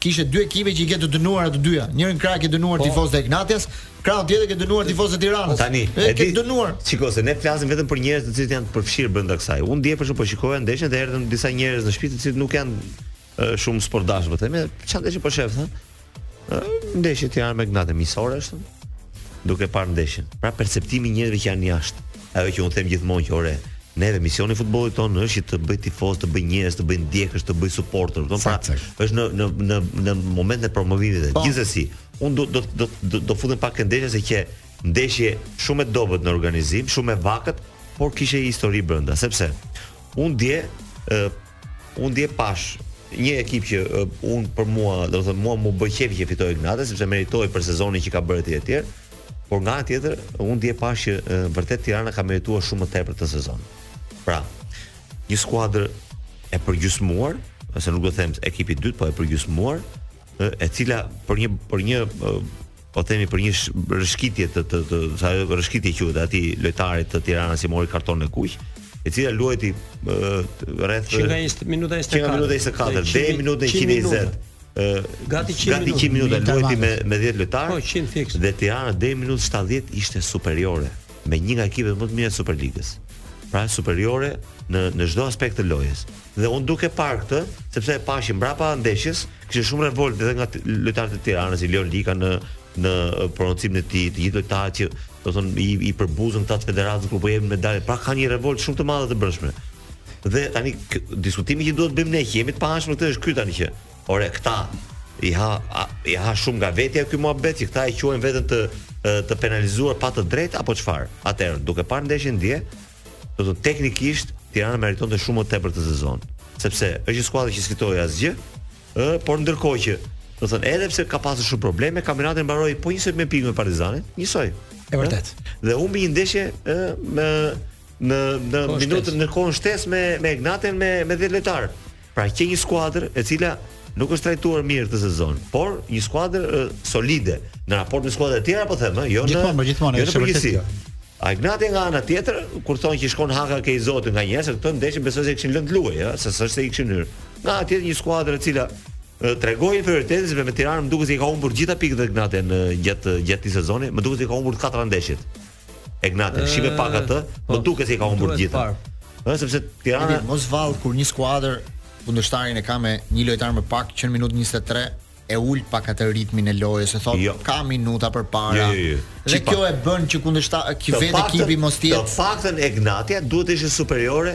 Kishe dy ekipe që i ke të dënuara të dyja. Njërin krah ke dënuar po, tifozët e Egnatias, krahun tjetër ke dënuar tifozët e Tiranës. Tani, e ke dënuar. Shiko se ne flasim vetëm për njerëz të cilët janë përfshirë brenda kësaj. Unë dje për shkak po shikoja ndeshjen dhe erdhën disa njerëz në shtëpi të cilët nuk janë e, shumë sportdashës, po themi, ça ndeshje po shef, ha. Ndeshja e Tiranës me Egnatian miqësore është. Duke parë ndeshjen. Pra perceptimi i njerëzve që janë jashtë. Ajo që unë them gjithmonë që ore, neve misioni i futbollit tonë është që të bëj tifoz, të bëj njerëz, të bëj ndjekës, të bëj supporter, kupton? Pra, Sakt, sakt. është në në në në momentin e promovimit dhe Po. gjithsesi, unë do do do do, do futem pak në ndeshje se që ndeshje shumë e dobët në organizim, shumë e vakët, por kishe histori brenda, sepse unë dje ë unë dje pashë një ekip që ë, unë për mua, do të thënë mua m'u bë qejf që fitoi Egnatia sepse meritoi për sezonin që ka bërë etj etj. Por nga ana tjetër, unë dje pash që e, vërtet Tirana ka merituar shumë më tepër këtë sezon. Pra, një skuadër e përgjysmuar, ose nuk do të them ekipi i dytë, po e përgjysmuar, e cila për një për një po themi për një rëshkitje të të të sa rëshkitje quhet atij lojtarit të Tiranës që mori karton të kuq, e cila luajti rreth që nga minuta 24 që nga minuta 24 deri minutën 120 gati 100 minuta luajti me me 10 lojtarë. Po 100 fiks. Dhe Tirana deri në minutën 70 ishte superiore me një nga ekipet më të mira të Superligës. Pra superiore në në çdo aspekt të lojës. Dhe un duke parë këtë, sepse e pashë mbrapa ndeshjes, kishte shumë revoltë edhe nga lojtarët e Tiranës, Ilion Lika në në prononcimin e tij, të gjithë lojtarët që do thon i i përbuzën këta të federatës kur po jepin medalje, pra ka një revoltë shumë të madhe të brendshme. Dhe tani diskutimi që duhet të bëjmë ne që jemi të paanshëm këtë është ky tani që ore këta i ha a, i ha shumë nga vetja ky muhabet që këta e quajnë veten të të penalizuar pa të drejtë apo çfarë. Atëherë, duke parë ndeshjen dje, do të teknikisht Tirana meritonte shumë më tepër këtë sezon, sepse është një skuadër që s'fitoi asgjë, ë, por ndërkohë që Do thënë edhe pse ka pasur shumë probleme, kampionati mbaroi po njësoj me pikë me Partizanin, njësoj. E vërtet. Dhe humbi një ndeshje ë me në në minutën në kohën shtesë me me Egnatian me me 10 lojtar. Pra qe një skuadër e cila nuk është trajtuar mirë këtë sezon, por një skuadër solide në raport me skuadrat e tjera, po them, jo në gjithmonë, gjithmonë, jo në përgjithësi. A Egnatia nga ana tjetër, kur thonë që shkon haka ke i zotit nga njerëz, këto ndeshje besoj se kishin lënë luaj, ëh, se s'është se i kishin hyrë. Nga ana tjetër një skuadër e cila tregoi inferioritetin sepse me Tiranën më duket se i ka humbur gjitha pikët Egnatia në gjatë gjatë këtij sezoni, më duket se i ka humbur katër ndeshjet. Egnatia, shihe pak atë, po, më duket se i ka humbur gjitha. Ëh, sepse Tirana mos vallë kur një skuadër kundërshtarin e ka me një lojtar më pak që në minutën 23 e ul pak atë ritmin e lojës, e thotë jo. ka minuta përpara. Jo, jo, jo. Dhe kjo e bën që kundërshta ki vetë ekipi mos të jetë. Në fakt Egnatia duhet të ishte superiore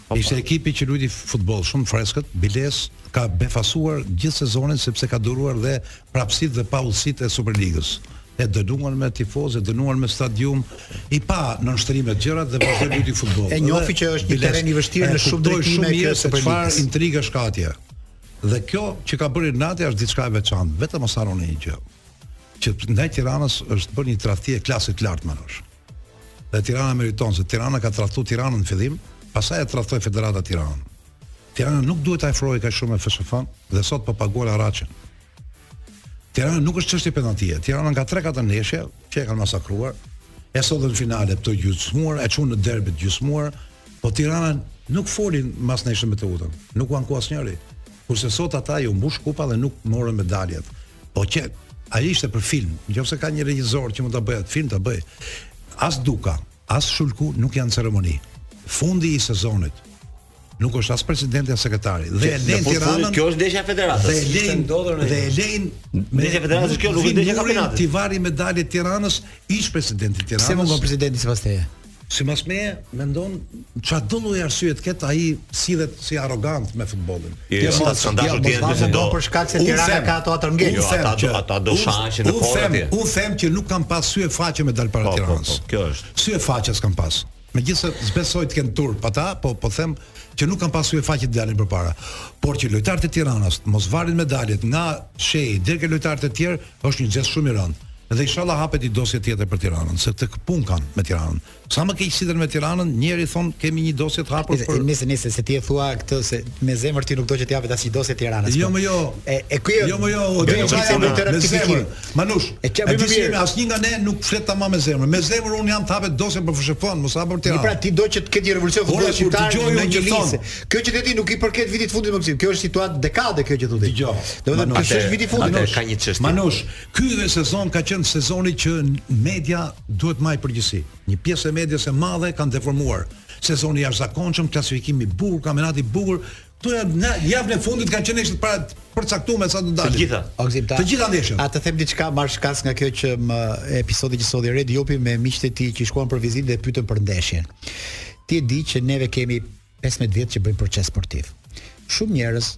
Ishte ekipi që luajti futboll shumë freskët, biles ka befasuar gjithë sezonin sepse ka duruar dhe prapësitë dhe paudhësitë e Superligës. E dënuan me tifozë, e dënuan me stadium, i pa nënshtrime të gjërat dhe vazhdoi luajti futboll. E njohu që është një terren i vështirë në shumë drejtime kjo Superliga. Çfarë intrigash ka atje? Dhe kjo që ka bërë Egnatia është diçka e veçantë, vetëm mos harroni një gjë. Që ndaj Tiranës është bërë një tradhti e klasit të lartë më Dhe Tirana meriton se Tirana ka tradhtu Tiranën në fillim, pastaj e tradhtoi Federata Tiranën. Tirana nuk duhet të afrohej kaq shumë me FSHF-në dhe sot po paguan haraçin. Tirana nuk është çështje penaltie. Tirana nga 3-4 ndeshje që e kanë masakruar, e çon në finale të gjysmuar, e çon në derbi të gjysmuar, po Tirana nuk foli mas ndeshjes me Teutën. Nuk u anku asnjëri. Kurse sot ata iu mbush kupa dhe nuk morën medaljet. Po që ai ishte për film, nëse ka një regjisor që mund ta bëjë atë film, ta bëjë. As Duka, as Shulku nuk janë ceremoni. Fundi i sezonit nuk është as presidenti as sekretari. Dhe e lejnë Tiranën. Kjo është ndeshja e federatës. Dhe e lejnë ndodhur në. Dhe e lejnë ndeshja e federatës kjo nuk është ndeshja e kampionatit. T'i vari medalje Tiranës ish presidenti i Tiranës. Si mendon presidenti sipas teje. Sipas meje, mendon çfarëdo lloj arsye të ketë ai sillet si arrogant me futbollin. Jo, jo, ata s'kan dashur të jenë se do për shkak se Tirana ka ato atë ngel. Jo, ata do ata do shaheshin në kohë atje. Unë them që nuk kanë pas sy e faqe me dal para po, po, Tiranës. Po, kjo është. Sy e faqe s'kan pas. Megjithëse s'besoj të kenë turp ata, po them që nuk kanë pas sy e faqe të dalin përpara. Por që lojtarët e Tiranës mos t'i varin medaljet nga Shej deri ke lojtarët e tjerë, Është një gjest shumë i rëndë. Dhe ishalla hapet një dosje tjetër për Tiranën, se tek punë kanë me Tiranën. Sa më keq sillen me Tiranën, njëri thon kemi një dosje të hapur për Nëse nëse se ti e thua këtë se me zemër ti nuk do që të hapet asnjë dosje Tiranës. Jo po. më jo. E e ky jo më jo. Do të thotë me të rëndësimin. Manush, e çfarë bëjmë mirë? Disi asnjë nga ne nuk flet tamam me zemër. Me zemër un jam të hapet dosje për FSHF-n, mos hapet për Tiranën. Pra ti do që të ketë një revolucion futbolli shqiptar në një listë. Kjo që the ti nuk i përket vitit të fundit më Kjo është situatë dekade kjo që thotë. Dgjoj. Domethënë kjo është viti i fundit. Manush, ka një çështje. Manush, ky dhe sezon ka qenë sezoni që media duhet më i përgjithësi. Një pjesë e medias e madhe kanë deformuar. Sezoni i jashtëzakonshëm, klasifikimi i bukur, kampionati i bukur, Këtu janë nga javën e fundit kanë qenë ishte parapërcaktuar me sa do dalin. Të gjitha. O Gëzim, ta. Të gjitha ndeshjet. A të them diçka marr shkas nga kjo që më episodi që solli Redi Jupi me miqtë e tij që shkuan për vizitë dhe pyetën për ndeshjen. Ti e di që neve kemi pesëmbëdhjetë vjet që bëjmë proces sportiv. Shumë njerëz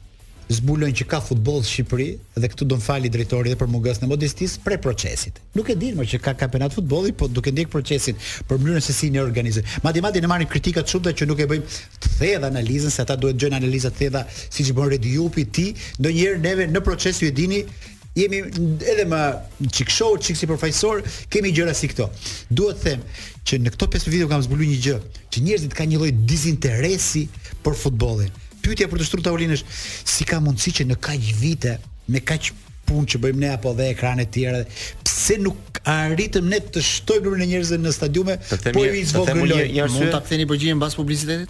zbulojnë që ka futboll në Shqipëri dhe këtu do më fali drejtori dhe për mungesën e modestisë prej procesit. Nuk e dinin që ka kampionat futbolli, po duke ndjek procesin për mënyrën se si ne organizojmë. Madje madje ne marrim kritika të shumta që nuk e bëjmë të thellë analizën se ata duhet të dëgjojnë analiza të thella siç bën Redi Jupi ti, ndonjëherë neve në proces ju e dini jemi edhe një çik show, çik sipërfaqësor, kemi gjëra si këto. Dua të them që në këto pesëmbëdhjetë vite kam zbuluar një gjë, që njerëzit kanë një lloj dizinteresi për futbollin. Pyetja për t'u shtruar në tavolinë është si ka mundësi që në kaq vite, me kaq punë që bëjmë ne apo dhe ekrane të tjera, pse nuk arritëm ne të shtojmë numrin e njerëzve në stadiume, po i zvogëlojmë. Mund ta ktheni përgjigjen mbas publicitetit?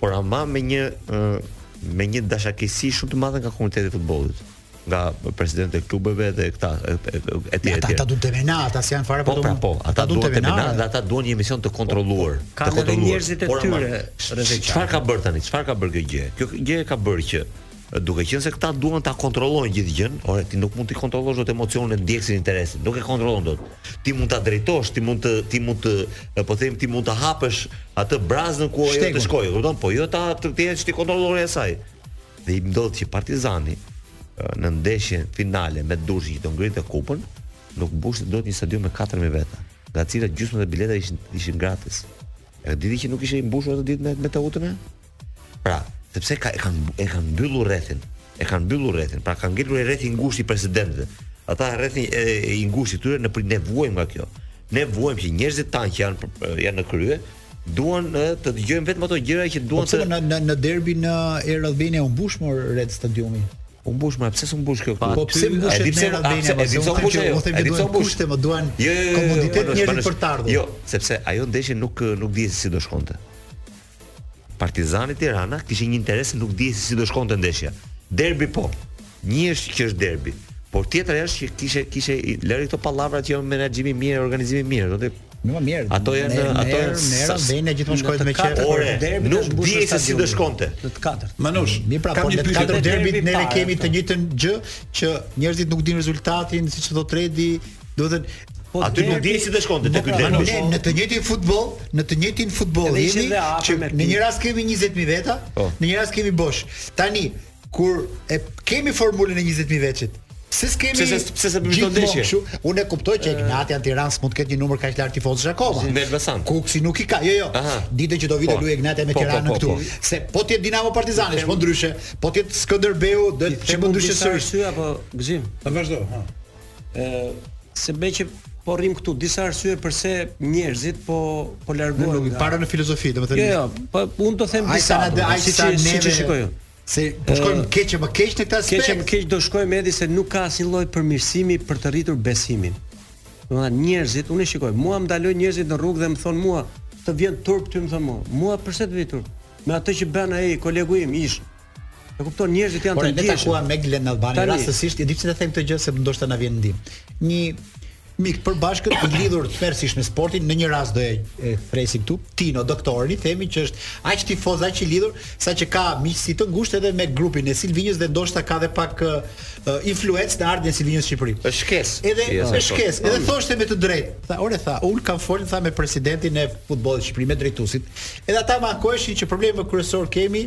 Por ama me një me një dashakeqësi shumë të madhe nga komuniteti i futbollit nga presidentët e klubeve dhe këta etj etj. Ata duan të vënë ata si janë fare po. Po, pra, po, ata duan të vënë dhe ata duan një emision të kontrolluar, po, të kontrolluar. Ka njerëzit e tyre. Çfarë ka bërë tani? Çfarë ka bërë kjo gjë? Kjo gjë ka bërë që Duke qenë se këta duan ta kontrollojnë gjithë gjën, ore ti nuk mund të kontrollosh dot emocionin, ndjekësin, interesin, nuk e kontrollon dot. Ti mund ta drejtosh, ti mund të ti mund të po them ti mund ta hapësh atë brazdën ku ajo të shkojë, kupton? Po jo ta të t'i kontrollosh asaj. Dhe i ndodh që Partizani në ndeshjen finale me Durrësin që do ngritë kupën, nuk mbushte dot një stadium me 4000 veta, nga cila gjysma e biletave ishin ishin gratis. Edhe e di ti që nuk ishte i mbushur atë ditë me me Teutën e? Pra, sepse ka e kanë e kanë mbyllur rrethin, e kanë mbyllur rrethin, pra kanë ngelur rrethi i ngushtë i presidentëve. Ata rrethi i ngushtë i tyre në prit ne vuajmë nga kjo. Ne vuajmë që njerëzit tanë që janë janë në krye, duan të dëgjojnë vetëm ato gjëra që duan po të në në në derbi në Air Albania u mbush, mo Redi, stadiumi. U mbush, mo, pse s'u mbush kjo këtu? Po pse u mbush në Air Albania? Po pse u mbush ajo? Unë them duan kushte, mo, duan jo, jo, jo, komoditet njerëzit për të ardhur. Jo, sepse ajo ndeshje nuk nuk dihej se si do shkonte. Partizani Tirana kishte një interes se nuk dihej se si do shkonte ndeshja. Derbi po. Një është që është derbi, por tjetra është që kishe kishe lëri këto pallavra që janë menaxhimi mirë, organizimi i mirë, do të Më mirë. Ato janë ato janë mera ne gjithmonë shkojmë me çfarë. Ore, derbi nuk dihej se si do shkonte. Në të katërt. Manush, mirë pra po në të katërt derbit ne ne kemi të njëjtën gjë që njerëzit nuk dinë rezultatin, siç thotë Redi, Do të thënë Po aty nuk dihej si do shkonte te ky derbi. Ne në të njëjtin futboll, në të njëjtin futboll jemi që në një rast kemi 20000 veta, po. në një rast kemi bosh. Tani kur e kemi formulën e 20000 veçit, pse s'kemi pse pse s'e bëjmë çdo ndeshje. Unë e kuptoj që Egnatia në Tiranë s'mund të ketë një numër kaq lart tifozësh akoma. Në Elbasan. Kukësi nuk i ka. Jo, jo. Ditën që do vite po. luajë Egnatia me po, po, Tiranën këtu. Se po të ish Dinamo Partizani, po ndryshe, po të ish Skënderbeu do të ishte ndryshe sërish. Apo Gëzim. Ta vazhdo, ha. ë se meqë po rrim këtu disa arsye përse njerëzit po po largohen. Nuk para në filozofi, domethënë. Jo, jo, po unë do them disa. Ai sa ai sa neve shikoj. Se po shkojmë uh, keq apo keq në këtë aspekt? Keq e më keq do shkojmë edhe sepse nuk ka asnjë lloj përmirësimi për të rritur besimin. Domethënë njerëzit, unë shikoj, mua më ndalojnë njerëzit në rrugë dhe më thon mua, të vjen turp ty më thon mua. Mua pse të vjen turp? Me atë që bën ai kolegu im ish, E kupton, njerëzit janë të ndjeshëm. Por ne takuam me Glenin, Alban, rastësisht, e di pse të them këtë gjë se ndoshta na vjen në ndihmë. Një mik të përbashkët i lidhur tmerrësisht me sportin në një rast do e thërresim këtu Tino doktorin i themi që është aq tifoz aq i lidhur sa që ka miqësi të ngushtë edhe me grupin e Silvinjos dhe ndoshta ka edhe pak uh, influencë në ardhjen e Silvinjos në Shqipëri. Është shkes. Edhe është shkes. Edhe thoshte me të drejtë. Tha, ore tha, unë kam folur tha me presidentin e futbollit shqiptar me drejtuesit. Edhe ata më ankoheshin që problemi kryesor kemi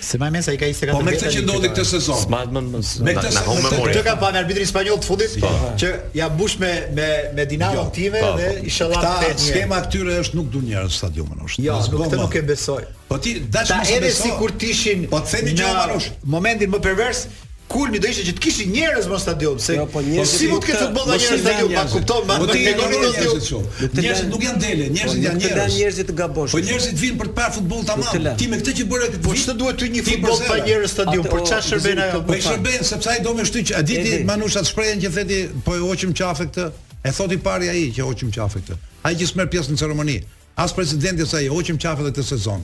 Se me mend s'i ka 24 vjet. Po me këtë që ndodhi këtë sezon. S'mban më. Me këtë na humbi memoria. Çka pa në arbitrin spanjoll të fundit po. që ja mbush me me me Dinamo jo, time po. dhe inshallah të ketë një. Skema këtyre është nuk do njerëz në stadiumin është. Jo, nuk këtë nuk e besoj. Po ti daç mos e besoj. Ta edhe sikur t'ishin. Po themi që Manush. Momentin më pervers Kulmi do ishte që të kishin njerëz në stadium, se jo, po, po si mund të ketë futboll në një stadium, pa kupton, ma ti e kemi dot ju. Njerëzit nuk janë dele, po, njerëzit janë njerëz. Këta njerëzit të gabosh. Po njerëzit vijnë për të parë futboll tamam. Ti me këtë që bëre këtë po vit. Po ç'të duhet ty një futboll pa njerëz në stadium, për çfarë shërben ajo? Po shërben sepse ai do me shty. A ditë Manush atë shprehjen që the ti, po e hoqim qafe këtë. E thotë i pari ai që hoqim qafe këtë. Ai që s'merr pjesë në ceremoni. As presidenti, tha e hoqim qafë edhe këtë sezon.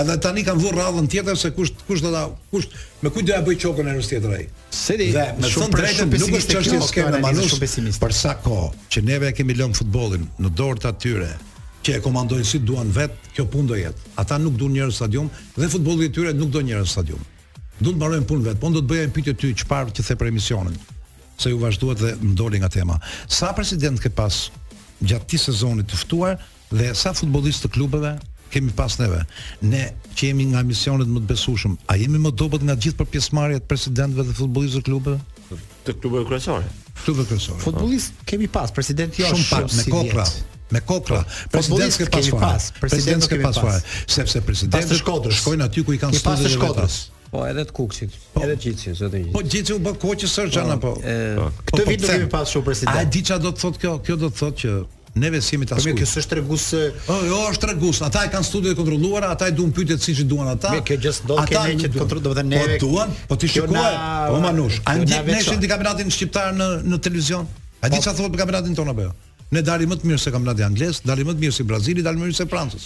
Edhe tani kanë vënë radhën tjetër se kush kush do ta kush me kujt do ia bëjë çokën herës tjetër ai. Seri, dhe me thënë të drejtën nuk është çështje skeme Manush për sa kohë që neve e kemi lënë futbollin në dorë të atyre që e komandojnë si duan vetë, kjo punë do jetë. Ata nuk duan njerëz stadium dhe futbolli i tyre nuk do njerëz stadium. Duan të mbarojnë punë vetë. Po do të bëja një pyetje ty, më parë që the për emisionin? Se ju vazhduat dhe u dol nga tema. Sa presidentë ke pas gjatë këtij sezoni të ftuar dhe sa futbollistë të klubeve kemi pas neve. Ne që jemi nga emisionet më të besueshëm, a jemi më dobët nga gjithë për pjesëmarrje të presidentëve dhe futbollistëve të klubeve? të klubeve kryesore. Klubeve kryesore. Po. Futbollistë kemi pas, presidentë jo shumë pak, me kokrra. Me kokrra, po, presidentë s'ke pas fare. Pas, presidentë s'ke pas fare, sepse presidentët shkojnë aty ku i kanë studiot. Të Shkodrës. Po edhe të Kukësit, po, edhe Gjici, zoti Gjici. Po Gjici u bë kohë që s'erdhi, Xhan apo. Këtë vit nuk kemi pas shumë presidentë. A di çfarë do të thotë kjo? Kjo do të thotë që Neve s'jemi të askujt. Po mirë, kjo s'është tregus se Ëh, jo, është tregus. Ata i kanë studiot e kontrolluara, ata i duan pyetjet siç i duan ata. Mirë, kjo gjë s'do të thotë që po na kontrollojnë neve. Po duan, po ti shikoj. Po Manush, a ndjek nesër ti kampionatin shqiptar në në televizion? A di po. çfarë thonë për kampionatin tonë apo jo? Ne dalim më të mirë se kampionati anglez, dalim më të mirë se Brazili, dalim më të mirë se Franca.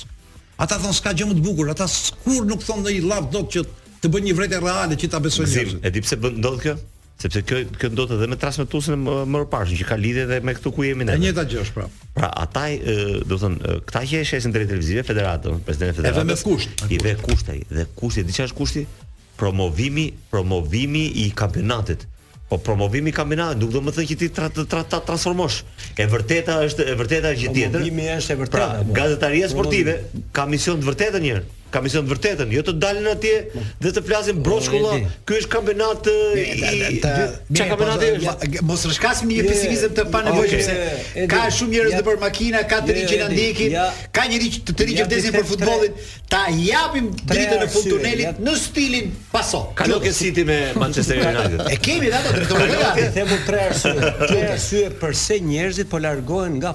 Ata thonë s'ka gjë më të bukur, ata kurrë nuk thonë ndonjë llaf dot që të bëjnë një vërejtje reale që ta besojnë njerëzit. E di pse bën ndodh kjo? Sepse kjo kjo ndodhte edhe me transmetuesin më më parë, që ka lidhje edhe me këtu ku jemi ne. E njëjta gjë është prapë. Pra, ata do të thonë, këta që e shesin të drejtën televizive federata, presidenti i federatës. Edhe me kusht. I vë kusht ai dhe kushti, di çfarë është kushti? Promovimi, promovimi i kampionatit. Po promovimi i kampionatit nuk do të thotë që ti ta, tra, tra, tra transformosh. E vërteta është, e vërteta është gjë tjetër. Promovimi është e vërteta. Pra, po. gazetaria sportive ka mision të vërtetën. Ka mision të vërtetën, jo të dalin atje dhe të flasin broçkulla. Ky është kampionati, çka kampionati është. Mos rrëshqasim në një pesimizëm të panevojshëm se ka shumë njerëz nëpër makina, ka të rinj që na ndjekin, ka njerëz që të rinj që vdesin për futbollin, t'u japim dritën në fund të tunelit në stilin paso. Ka loz City me Manchester United. E kemi ato drejtorë. Kalo ke, them unë tre arsye. Tre arsye përse njerëzit po largohen nga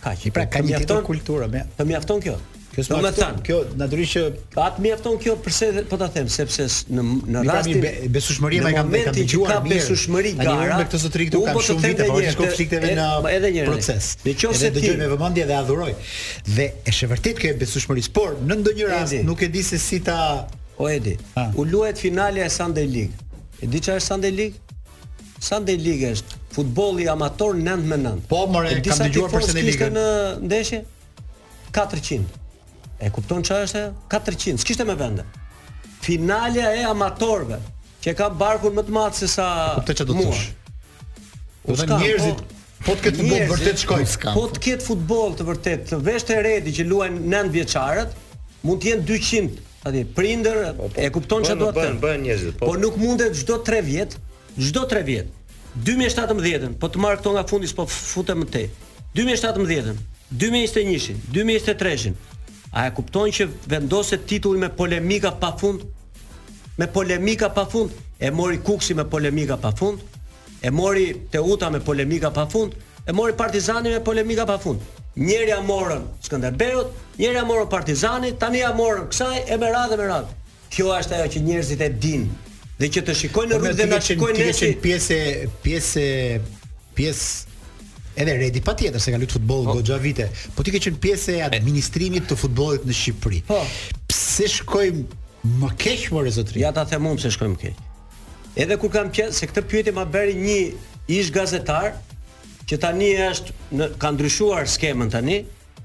Kaq, pra ka një tjetër kulturë, më. Të mjafton kjo. Kjo s'do me thënë. Kjo natyrisht që pa të mjafton kjo përse po ta them, sepse në në pra, rastin be, besueshmëri më kanë bërë dëgjuar mirë. Besueshmëri gara. Unë me këtë zotëri këtu kam po shumë vite, po është konflikteve në edhe një proces. Në qoftë se dëgjoj me vëmendje dhe adhuroj. Dhe është vërtet kjo e besueshmërisë, por në ndonjë rast nuk e di se si ta O Edi, u luajt finalja e Sunday League. E di çfarë është Sunday League? Sunday League është futbolli amator 9 me 9. Po, more, e kam dëgjuar për Sunday League. Në ndeshje 400. E kupton çfarë është? 400. S'kishte më vende. Finalja e amatorëve që e kanë barkun më të madh se sa. Kupton çfarë do të thotë. Do të njerëzit po, Po të ketë futboll të vërtet shkoj. Po të ketë futboll të vërtet, të vesh të redi që luajnë 9 vjeçarët, mund të jenë 200, atë prindër po, po. e kupton çfarë do të thotë. Bën njerëzit, po. Po nuk mundet çdo 3 vjet, çdo 3 vjet. 2017-ën, po të marr këto nga fundi s'po futem më tej. 2017-ën, 2021-shin, 2023-shin. A e kupton që vendoset titulli me polemika pa fund? Me polemika pa fund, e mori Kuksi me polemika pa fund. E mori Teuta me polemika pa fund, e mori Partizani me polemika pa fund. Një herë ja morën Skënderbeut, një herë ja morën Partizanit, tani ja morën kësaj e me radhë e me radhë. Kjo është ajo që njerëzit e dinë dhe që të shikojnë në po rrugë dhe na shikojnë ne si pjesë pjesë pjesë Edhe Redi patjetër se ka luajtur futboll po. goxha vite, po ti ke qenë pjesë e administrimit të futbollit në Shqipëri. Po. Pse shkojmë më keq more zotri? Ja ta them unë pse shkojmë keq. Edhe kur kam pjesë, se këtë pyetje ma bëri një ish gazetar, që tani është në ka ndryshuar skemën tani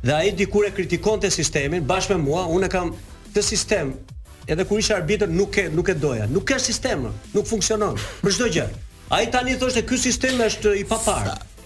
dhe ai dikur e kritikonte sistemin bashkë me mua, unë e kam këtë sistem edhe kur isha arbitër nuk e nuk e doja. Nuk ka sistem, nuk funksionon për çdo gjë. Ai tani thoshte ky sistem është i paparë.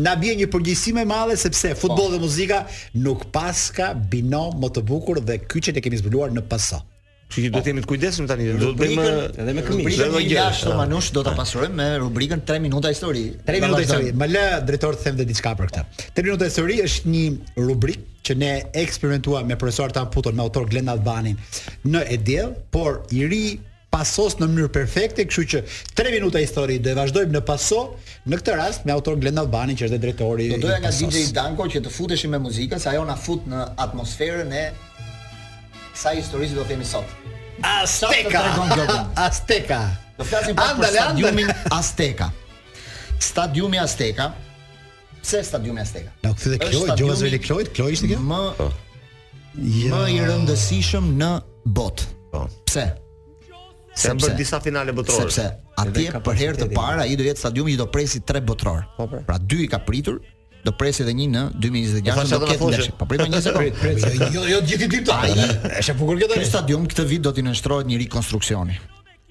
Na bie një përgjegjësi më e madhe sepse po. futbolli dhe muzika nuk paska binom më të bukur dhe kyçin e kemi zbuluar në Paso. Kështu që duhet të jemi të kujdesshëm tani, do të bëjmë edhe me këmishë. Rubrikën e jashtë të Manush do ta pasurojmë me rubrikën 3 minuta histori. 3 minuta histori. Më lë drejtor të them dhe diçka për këtë. 3 minuta histori është një rubrikë që ne eksperimentuam me profesor Tan Puton me autor Glen Albanin në Edel, por i ri Pasos në mënyrë perfekte, kështu që tre minuta histori do e vazhdojmë në Paso, në këtë rast me autor Glen Albani që është dhe drejtori i Pasos. Do doja nga DJ Danko që të futeshim me muzikën se ajo na fut në atmosferën e kësaj histori që do themi sot. Azteka. Azteka. Do flasim pak për stadiumin Azteka. Stadiumi Azteka Pse stadiumi Azteka? Na kthy dhe Kloj, Gjova Zveli Kloj, Kloj ishte kjo? Më po. ja. më i rëndësishëm në botë. Po. Pse? Se sepse, për disa finale botërore. Sepse atje për herë të parë ai do jetë stadiumi që do presi 3 botëror. Po, pra. pra 2 i ka pritur, do presi edhe një në 2026 do ketë ndeshje. Po prit një sekondë. Jo, jo gjithë ditë. Ai është e bukur këtu. Ky stadium këtë vit do t'i nënshtrohet një rikonstruksioni.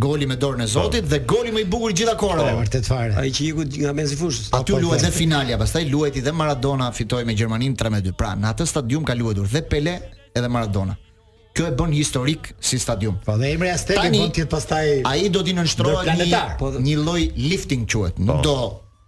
Goli me dorën e po. Zotit dhe goli më i bukur i gjitha kohërave. Po, vërtet fare. Ai që iku nga mezi fushës. Aty po, luhet dhe finalja, pastaj luajti dhe Maradona fitoi me Gjermaninë 3-2. Pra, në atë stadium ka luajtur dhe Pele edhe Maradona. Kjo e bën historik si stadium. Po dhe emri Azteka e bën ti pastaj. Ai do t'i nënshtrohet një po, një lloj lifting quhet. Nuk do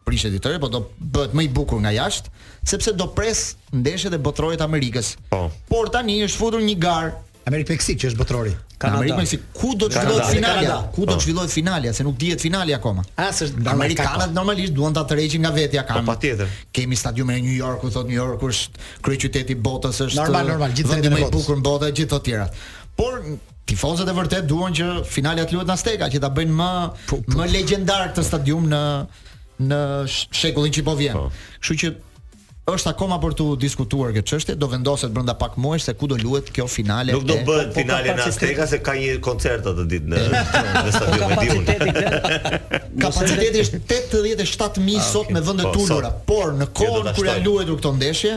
prishet i tërë, po do bëhet më i bukur nga jashtë, sepse do presë ndeshjet e botërorit Amerikës. Po. Por tani është futur një garë Amerikë Meksik që është botërori. Kanada. Amerikë Meksik, ku do të zhvillohet finalja? Ku do të po. zhvillohet finalja se nuk dihet finalja akoma. As është ndarë Amerikanët normalisht duan ta tërheqin nga vetja kanë. Po patjetër. Kemi stadiumin e New Yorkut, thotë New Yorku është kryeqyteti i botës, është normal normal gjithë më i bukur në botë, gjithë të tjerat. Por Tifozët e vërtetë duan që finalja të luhet në Azteka, që ta bëjnë më po, po. më legjendar këtë stadium në në shekullin që po vjen. Po. Kështu që është akoma për t'u diskutuar kjo çështje, do vendoset brenda pak muajsh se ku do luhet kjo finale. Nuk do bëhet po, finale në Azteka se ka një koncert atë ditë në në stadiumin e Diun. Kapaciteti është 87000 ah, sot me vende të ulura, por në kohën kur janë luajtur këto ndeshje,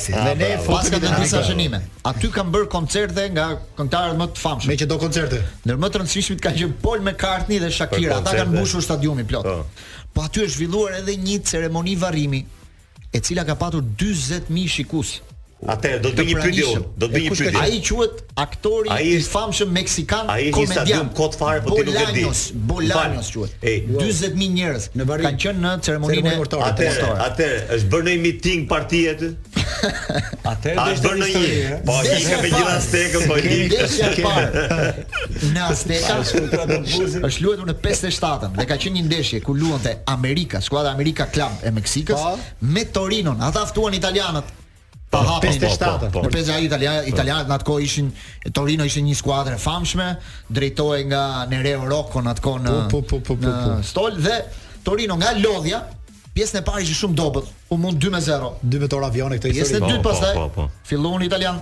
Ah, dhe ne bravo. futemi Paska dhe dhe disa bravo. shënime. Aty kanë bërë koncerte nga këngëtarët më të famshëm. Me çdo koncerte. Ndër më të rëndësishmit kanë qenë Paul McCartney dhe Shakira. Ata koncerte. kanë mbushur stadiumin plot. Po. Po aty është zhvilluar edhe një ceremoni varrimi, e cila ka patur 40.000 shikues. Atëherë do të bëj Të një pyetje pranishëm. unë, do të bëj E një kush ka pyetje. Ai quhet Aktori i famshëm meksikan komedian kot fare po ti nuk e di. Bolaños quhet. 40000 njerëz kanë qenë në ceremoninë e mortore. Atëherë, atëherë, është bërë një miting partie aty? Atëherë do të bëj një histori. Po ai ka me gjithë Aztekën, po i di. Në Azteka është luajtur në 57-ën dhe ka qenë një ndeshje ku luante Amerika, skuadra Amerika Club e Meksikës po. me Torinon. Ata ftuan italianët Pa po, hapur 57. Po, po, po. Në 57 Italia, italianët në atë kohë ishin Torino ishte një skuadër e famshme, drejtohej nga Nereo Rocco në atë kohë në po, po, po, po, po, po. Stol dhe Torino nga lodhja, pjesën e parë ishin shumë dobët, u mund 2 me 0. dymotor avionë këtë histori. Pjesën e dytë pastaj. Po, po, po. Filluan italian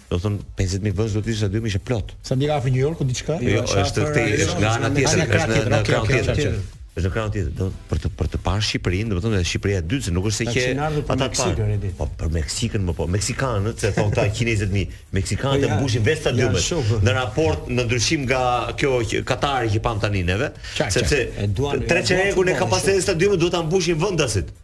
Do të thonë 50 mijë veta do të ishte aty, më ishte plot. San Diego afër New Yorkut diçka? Jo, jo është tej, është nga ana tjetër, është në në krahun tjetër. Është në krahun tjetër, do për të për të parë Shqipërinë, do të thonë Shqipëria e dytë, se nuk është se që ata të parë. Po për Meksikën më po, meksikanët, se thonë këta 120 mijë, meksikanët e mbushin vetë stadiumet. Në raport në ndryshim nga kjo Katari që pamë tani neve, sepse tre çerekun e kapacitetit të stadiumit duhet ta mbushin vendasit.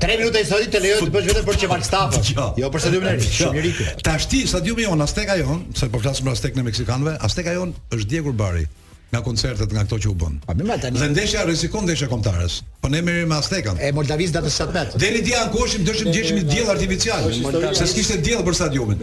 3 minuta histori të lejoj të bësh vetëm për Qemal Stafën. Jo për stadiumin e ri, shumë i ri. Tashti stadiumi jon Azteka jon, se po flasim për Aztekën e meksikanëve, Azteka jon është djegur bari nga koncertet nga këto që u bën. Po më tani. Dhe ndeshja rrezikon ndeshja e kombëtares. Po ne merremi me Aztekën. E Moldavisë datës 7 Deri dje ankoheshim, deshëm gjejshim diell artificial, se s'kishte diell për stadiumin.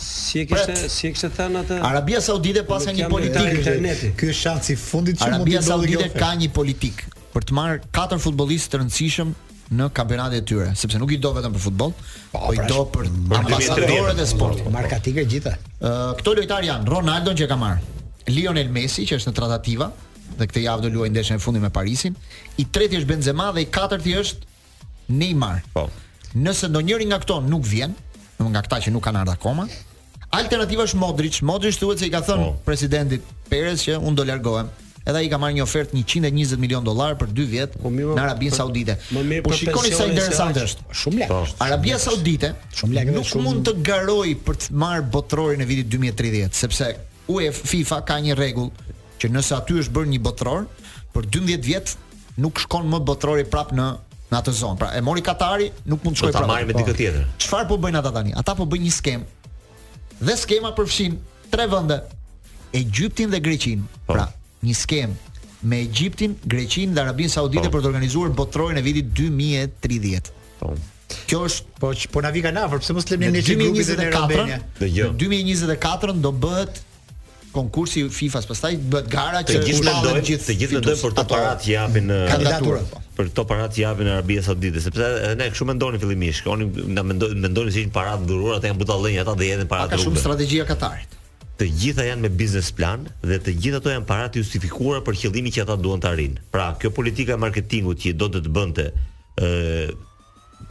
Si e kishte, si e kishte thënë atë? Arabia Saudite ka një politikë. Ky është shansi i fundit që mund të ndodhë. Arabia Saudite ka një politikë për të marrë katër futbollistë të rëndësishëm në kampionatin e tyre, sepse nuk i do vetëm për futboll, po, po i pra, do për ambasadorët e sportit. Marketing e gjitha. Këto lojtarë janë Ronaldo që e ka marrë, Lionel Messi që është në tratativa dhe këtë javë do luajë ndeshjen e fundit me Parisin, i treti është Benzema dhe i katërti është Neymar. Po. Nëse ndonjëri nga këto nuk vjen, nga këta që nuk kanë ardhur akoma, alternativa është Modric. Modric thuhet se i ka thënë po. presidentit Perez që unë do largohem. Edhe ai ka marrë një ofertë 120 milion dollarë për 2 vjet po, në Arabinë Saudite. Po shikoni sa interesante është. Shumë lek. Po. Arabia Saudite shumë lek. Nuk mund të garojë për të marrë botërorin e vitit 2030, sepse UEFA FIFA ka një rregull që nëse aty është bërë një botëror, për 12 vjet nuk shkon më botërori prapë në në atë zonë. Pra e mori Katari, nuk mund të shkojë prapë. Do ta marrë me dikë po. tjetër. Çfarë po bëjnë ata tani? Ata po bëjnë një skemë. Dhe skema përfshin tre vende, Egjiptin dhe Greqinë. Po. Pra, një skemë me Egjiptin, Greqinë dhe Arabinë Saudite po. për të organizuar botërorin e vitit 2030. Po. Kjo është po po na vika na afër, pse mos lëmë në 2024. Në 2024 do bëhet kongresi i FIFA-s pastaj bëhet gara që të gjithë mendojnë gjithë të gjithë mendojnë për të parat që japin në kandidaturën po. për këto paratë që japin Arabia Saudite sepse edhe ne kështu mendonim fillimisht oni na mendojnë mendojnë se janë para të dhuruara ata janë budallenj ata dhe janë para të dhuruara ka shumë strategjia e Katarit të gjitha janë me biznes plan dhe të gjitha ato janë para të justifikuara për qëllimin që ata duan të arrijnë. Pra, kjo politika e marketingut që do të të bënte ë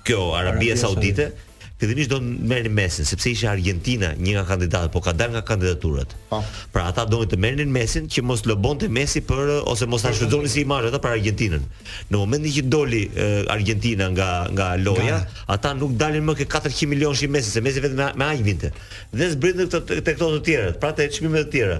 Kjo Arabia Saudite fillimisht donin të merrnin Messin sepse ishte Argjentina një nga kandidatët, po ka dalë nga kandidaturat. Po. Pra ata donin të merrnin Messin që mos lobonte Messi për ose mos ta shfrytëzonin si imazh ata për Argjentinën. Në momentin që doli uh, Argjentina nga nga loja, gara. ata nuk dalin më ke 400 milionëshi i Messit, se Messi vetëm me, me aq vinte. Dhe zbritën këto tek këto të tjerët, pra te çmime të tjera.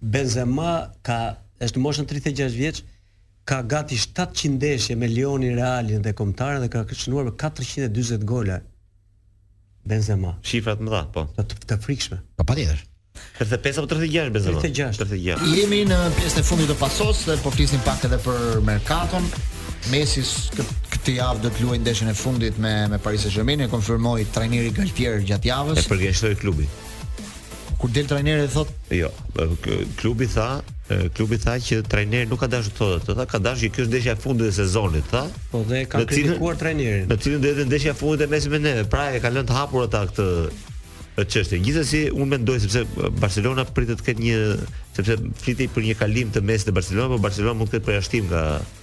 Benzema ka është në moshën tridhjetë e gjashtë vjeç, ka gati shtatëqind ndeshje me Lionin, Realin dhe Kombëtaren dhe ka shënuar katërqind e dyzet gola. Benzema. Shifra të mëdha, po. Të, të frikshme. Po patjetër. 35 apo 36 Benzema? 36. 36. Jemi në pjesën e fundit të Pasos dhe po flisnim pak edhe për merkaton. Messi këtë javë do të luajë ndeshjen e fundit me me Paris Saint-Germain, e konfirmoi trajneri Galtier gjatë javës. E përgënjeshtroi klubi. kur del trajneri dhe thotë, "Jo, klubi tha, klubi tha që trajneri nuk ka dashur të thotë atë, tha ka dashur që kjo është ndeshja e fundit e sezonit, tha." Po dhe ka kritikuar trajnerin. Në cilën do të jetë ndeshja e fundit e Messit me neve, pra e ka lënë të hapur ata këtë çështje. Gjithsesi unë mendoj sepse Barcelona pritet të ketë një sepse flitej për një kalim të Messit te Barcelona, por Barcelona mund të ketë përjashtim nga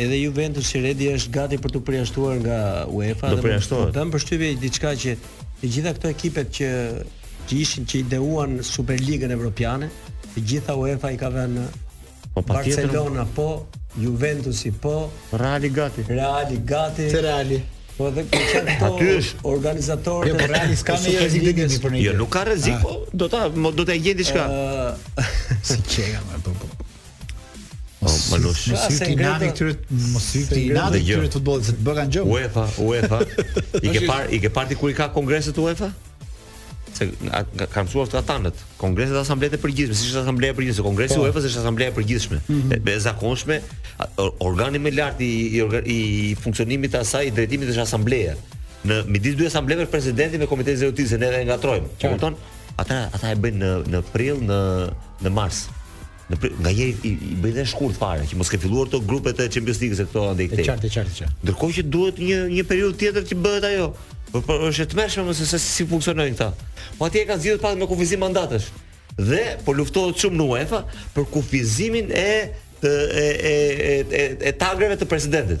Edhe Juventusi Fredi është gati për t'u përjashtuar nga UEFA dhe më bën përshtypje diçka që të gjitha këto ekipet që që ishin që ideuan Superligën Evropiane, të gjitha UEFA i ka vënë po, pa Barcelona tjetër... po, Juventusi po, Reali gati. Reali gati. Te Reali. Po dhe kjo që këto Aty është organizatorët jo, e Reali s'ka më rrezik dënimi për një. Jo, nuk ka rrezik, ah. po do ta do ta gjejë diçka. Ah. Si çega, po po. Po, po lush. Mos u hy tani këtyre, mos u hy tani këtyre të futbollit se të bëkan gjë. UEFA, UEFA. I ke parë, i ke parë ti kur i ka kongreset UEFA? se ka mësuar këta tanët. Kongreset e Asamblesë e Përgjithshme, siç është Asambleja e Përgjithshme, Kongresi i po. UEFA-s është Asambleja e Përgjithshme. Mm -hmm. E zakonshme, organi më i lartë i, i, i funksionimit të asaj, i drejtimit është Asambleja. Në midis dy asambleve presidenti me komitetin ekzekutiv se ne e ngatërrojmë. Kupton? Ata ata e bëjnë në në prill në në mars. Në prill, nganjëherë i, i bëjnë dhe shkurt fare që mos kenë filluar këto grupet e Champions League se këto andej këtej. Qartë, qartë, qartë. Ndërkohë që duhet një një periudhë tjetër që bëhet ajo. Po po është e tmerrshme more se si funksionojnë këta. Po atje e kanë zgjidhur pak me kufizim mandatesh. Dhe po luftohet shumë në UEFA për kufizimin e e e e e, e tagrave të presidentit.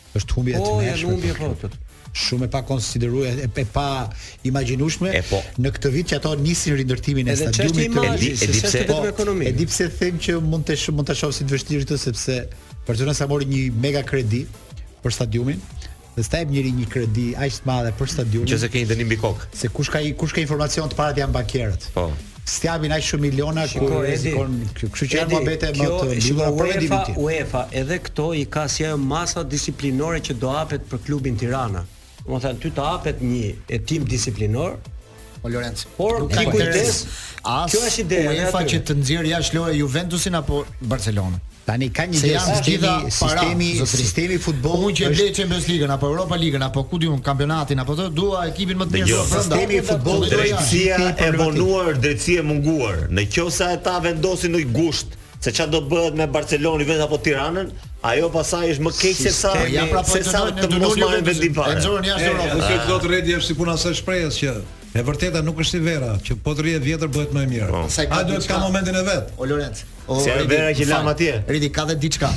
Është humbje e tmerrshme për po. klubin. Shumë e pakonsideruar e pe paimagjinueshme po, në këtë vit që ato nisin rindërtimin e stadiumit të E di, e di pse po, ekonomi. E di pse them që mund të mund ta shoh si të vështirë këtë sepse Barcelona sa mori një mega kredi për stadiumin, dhe s'ta jep njeri një kredi aq të madhe për stadiumin. Nëse ke një dënim mbi kokë. Se kush ka kush ka informacion të parët janë bankierët. Po. S't'japin aq shumë miliona kur rrezikon, kështu që janë muhabete më të mbyllura për mendimin tim. UEFA edhe këto i ka si ajo masa disiplinore që do hapet për klubin Tirana. Domethënë ty të hapet një hetim disiplinor, O Lorenc, por nuk ka kujdes. Kjo është ide e UEFA që të nxjerrë jashtë lojë Juventusin apo Barcelonën. Tani ka një gjë sistemi, sistemi, sistemi futboll. Unë që blej Champions League-n apo Europa League-n apo ku di unë kampionatin po të dua ekipin më të mirë brenda. Sistemi i futbollit drejtësia e vonuar, drejtësia e munguar. Në qoftë se ata vendosin në gusht se çfarë do bëhet me Barcelonën, Juventus apo Tiranën, ajo pastaj është më keq se sa ja pra po të thonë të mos marrin vendim fare. Nxorën jashtë Europës. Kush do të Fredi është si puna asaj shprehjes që E vërteta nuk është si vera, që po të rri e vjetër bëhet më e mirë. Po. Sa i ka Ai duhet të diçka. ka momentin e vet. O Lorenz, o Si ajo Redi, vera që më lamë fal. atje. Redi ka dhe diçka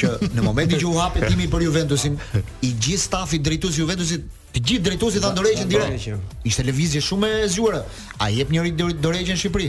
që në momentin që u hap hetimi për Juventusin, i gjithë stafi drejtues i Juventusit, të gjithë drejtuesit dhanë dorëheqjen direkt. dorëheqjen. Ishte lëvizje shumë e zgjuar. A jep njëri dorë- dorëheqjen në Shqipëri?